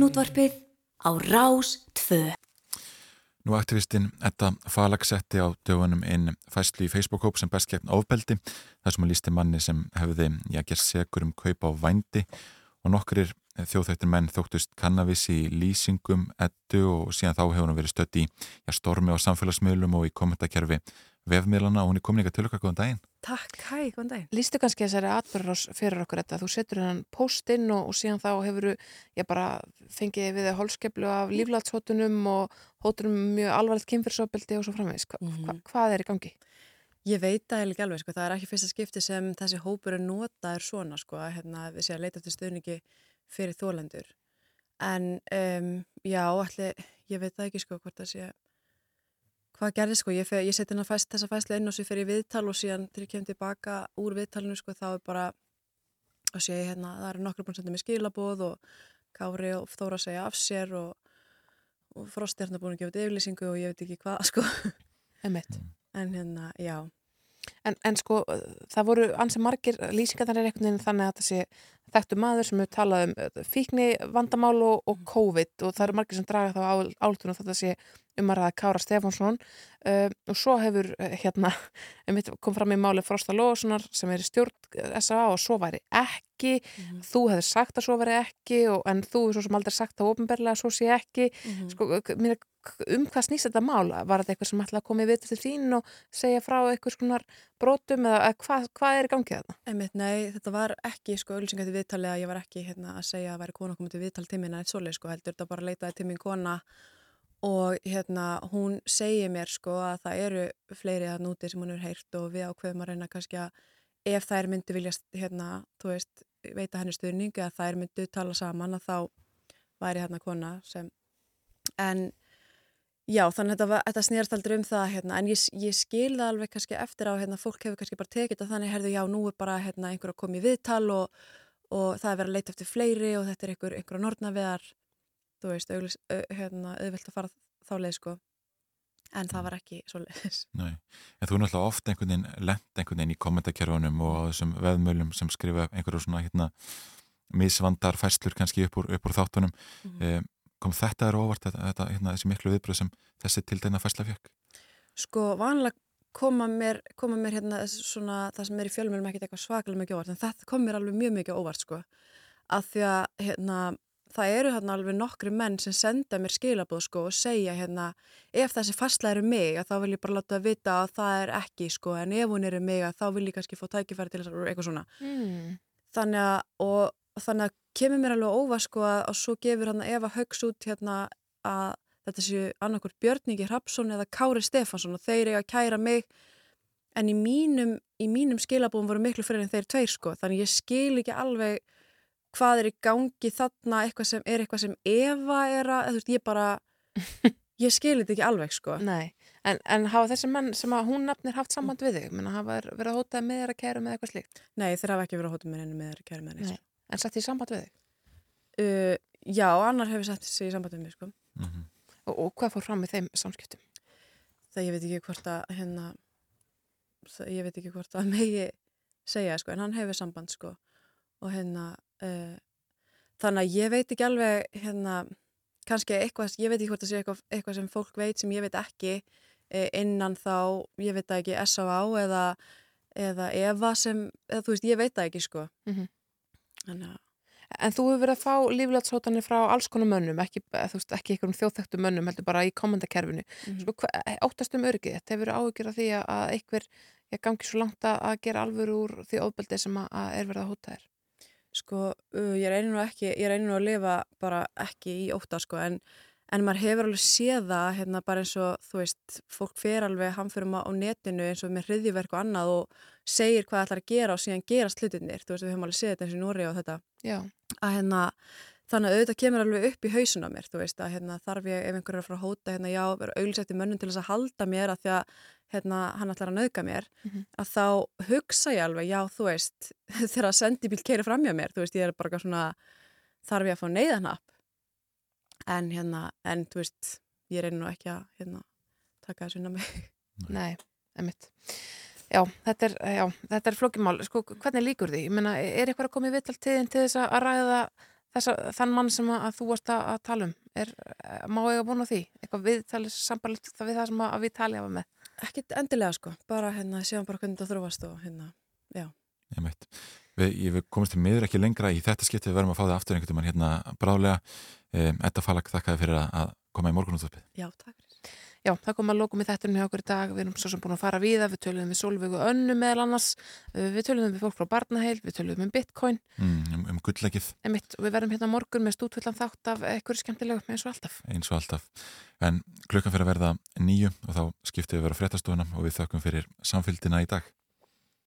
Morgunútvarpið á Rás 2. Nú aktivistinn Edda Falag setti á dögunum inn fæslu í Facebook-hóp sem best gegn ofbeldi þar sem hún lísti manni sem hefði gerð segur um kaup á vændi og nokkur þjóðþættir menn þóttust kannabis í lýsingum Eddu og síðan þá hefur hún verið stödd í stormi á samfélagsmiðlum og í kommentarkerfi vefmiðlana og hún er komin ykkar til okkar góðan daginn. Takk, hæ, góðan dag. Lýstu kannski þessari atbyrðarás fyrir okkur þetta. Þú setur hennan post inn og, og síðan þá hefur ég bara fengið við hólskeplu af líflatshótunum og hótunum um mjög alvarlegt kynfyrsofbeldi og svo framvegis. Hva, hva, hvað er í gangi? Ég veit það ekki alveg, sko, það er ekki fyrsta skipti sem þessi hópur er notaður svona, sko, að hérna, við séum að leita eftir stuðningi fyrir þólendur. En um, já, allir, ég veit það ekki, sko, hvort það sé, hvað gerði, sko, ég, ég seti hérna fæst, þessa fæslu inn og svo fyrir viðtal og síðan þegar ég kem tilbaka úr viðtalinu, sko, þá er bara, og sé ég hérna, það eru nokkur búin að senda mér skilaboð og Kári og Þóra segja af sér og, og Frost er hérna búin að gefa yfirlýsingu og ég veit ekki hvað, *laughs* sko. En hérna, já. En, en sko, það voru ansi margir lýsingar er einhvern veginn þannig að það sé þekktu maður sem hefur talað um uh, fíkni vandamál og, og COVID og það eru margir sem draga þá áltunum þetta sé um að ræða Kára Stefánsson uh, og svo hefur uh, hérna *laughs* kom fram í máli Frosta Lóðssonar sem er í stjórn uh, S.A. og svo væri ekki þú hefur sagt að svo væri ekki og, en þú hefur svo sem aldrei sagt að ofinberlega svo sé ekki Mhm. sko, mér, um hvað snýst þetta mál? Var þetta eitthvað sem ætlaði að koma í vitur til þín og segja frá eitthvað skonar brotum eða hvað, hvað er í gangi þetta? Einmitt, nei, þetta var ekki sko auðlýsingar til viðtali að ég var ekki hérna að segja að væri kona komið til viðtal en eitt svoleið sko heldur þetta bara leitaði til mín kona og hérna hún segir mér sko að það eru fleiri að núti sem hún er heyrt og við ákveðum að reyna kannski að ef þær myndi vilja hérna, þú veist, veita henni stuðning eða þær myndi tala saman að þá væri hérna kona sem en Já, þannig að þetta, þetta snýrast aldrei um það, hérna, en ég, ég skil það alveg kannski eftir á, hérna, fólk hefur kannski bara tekið þetta þannig, herðu, já, nú er bara hérna, einhver að koma í viðtal og, og það er verið að leita eftir fleiri og þetta er einhver, einhver að nortnaveðar, þú veist, auglis, au, hérna, að fara þá leið, sko, en það var ekki svo leiðis. *laughs* Nei, en þú er náttúrulega oft einhvern veginn lent einhvern veginn í kommentarkerfunum og þessum veðmölum sem skrifa einhverju svona hérna misvandar fæslur kannski upp úr, upp úr þáttunum. Mm kom þetta er óvart þetta, þetta, hérna, þessi miklu viðbröð sem þessi tildeina fæsla fekk Sko, vanlega koma mér, koma mér hérna svona, það sem er í fjölmjölum ekkert eitthvað svakalega mikið óvart, en þetta kom mér alveg mjög mikið óvart, sko, af því að, hérna, það eru hérna alveg nokkri menn sem senda mér skilabóð, sko, og segja, hérna, ef þessi fastla eru mig, að þá vil ég bara láta það vita að það er ekki, sko, en ef hún eru mig, að þá vil ég kannski fá tækifæri til þess að eitthvað svona. Mm. Þannig að, og, og þannig að kemur mér alveg óvart, sko, að, og svo gefur hann Eva Haugs út, hérna, að þetta séu annarkvort Björningi Hrapsson eða Kári Stefansson og þeir eiga að kæra mig en í mínum, í mínum skilabúum voru miklu fyrir en þeir tveir sko þannig ég skil ekki alveg hvað er í gangi þarna eitthvað sem er eitthvað sem Eva er að, eða þú veist, ég bara *laughs* ég skil þetta ekki alveg sko. Nei, en, en hafa þessi menn sem að hún nefnir haft samband við þig, menna hafa þeir verið að hótaði með þér að kæra með eitthvað slíkt? Nei, þeir hafa ekki verið að hóta með henni með þér að kæra með henni Nei, en sett því samband við þig? Uh, já, annar hefur sett sig í samband við mig sko. Og, og hvað fór fram með þeim samskiptum? það ég veit ekki hvort að hérna það, ég veit ekki hvort að *laughs* megi segja sko, en hann hefur samband sko. Og hérna uh, þannig að ég veit ekki alveg hérna, kannski eitthvað ég veit ekki hvort að segja eitthvað, eitthvað sem fólk veit sem ég veit ekki uh, innan þá ég veit það ekki S.A.A. eða eða Eva sem, eða þú veist, ég veit það ekki sko Mhm. þannig að En þú hefur verið að fá líflætshótanir frá alls konar mönnum, ekki, veist, ekki einhverjum þjóðþektu mönnum, heldur bara í komandakerfinu. Sko, hva- óttast um öryggið, þetta hefur áhyggjur af því að- einhver gangi svo langt að gera alvöru úr því óbeldi sem að er verið að hóta þér. Sko, uh, ég reynir nú ekki, ég reynir nú að lifa bara ekki í ótta, sko, en, en maður hefur alveg séð það, hérna, bara eins og, þú veist, fólk fer alveg hamförum á, netinu eins og með hriðjuverk og annað og segir hvað það ætlar að gera og síðan gerast hlutinir, þú veist, við höfum alveg séð þetta eins og í Nóri og þetta, Já. að hérna, þannig að auðvitað kemur alveg upp í hausun á mér, þú veist, að hérna, þarf ég, ef einhver er að fara að hóta, hérna, já, vera auðvilsætti mönnum til þess að halda mér að því að, hérna, hann ætlar að nauðga mér, Mhm. að þá hugsa ég alveg, já, þú veist, *laughs* þegar sendibíl keiri fram hjá mér, þú veist, ég er bara svona, þarf ég að fá neyðanapp, en hérna, en þú veist, ég reynir nú ekki að, hérna, taka þessu inn á mig. Nei, emitt. Já, þetta er, já, þetta er flókimál. Sko, hvernig líkur því? Ég meina, er eitthvað að koma í vital tíðin til þess að ræða þessa, þann mann sem að, þú varst að, tala um? Er, má ég að vona því? Eitthvað viðtalis sambarlegt það við það sem að, að við hafa með? Ekkit endilega, sko, bara, hérna, séum bara hvernig það þróast og, hérna, já. Ég meit. Við, við komumst til miður ekki lengra í þetta skipti við verðum að fá það aftur einhvern tímann hérna bráðlega. Um, Edda Falag, þakkaði fyrir að- koma í morgunúttöpið. Já, takk. Já, það kom að lókum í þettunum hjá okkur í dag, við erum svo sem búin að fara við það, við töluðum við Solveigu Önnu meðal annars, við töluðum við fólk frá Barnaheil, við töluðum um Bitcoin, mm, um, um gullleggið. Emitt, og við verðum hérna morgun með stútvöldan þátt af eitthvað skemmtilegu eins og alltaf. eins og alltaf. En klukkan fyrir að verða nýju og þá skiptum við að vera fréttastofuna og við þökkum fyrir samfélgina í dag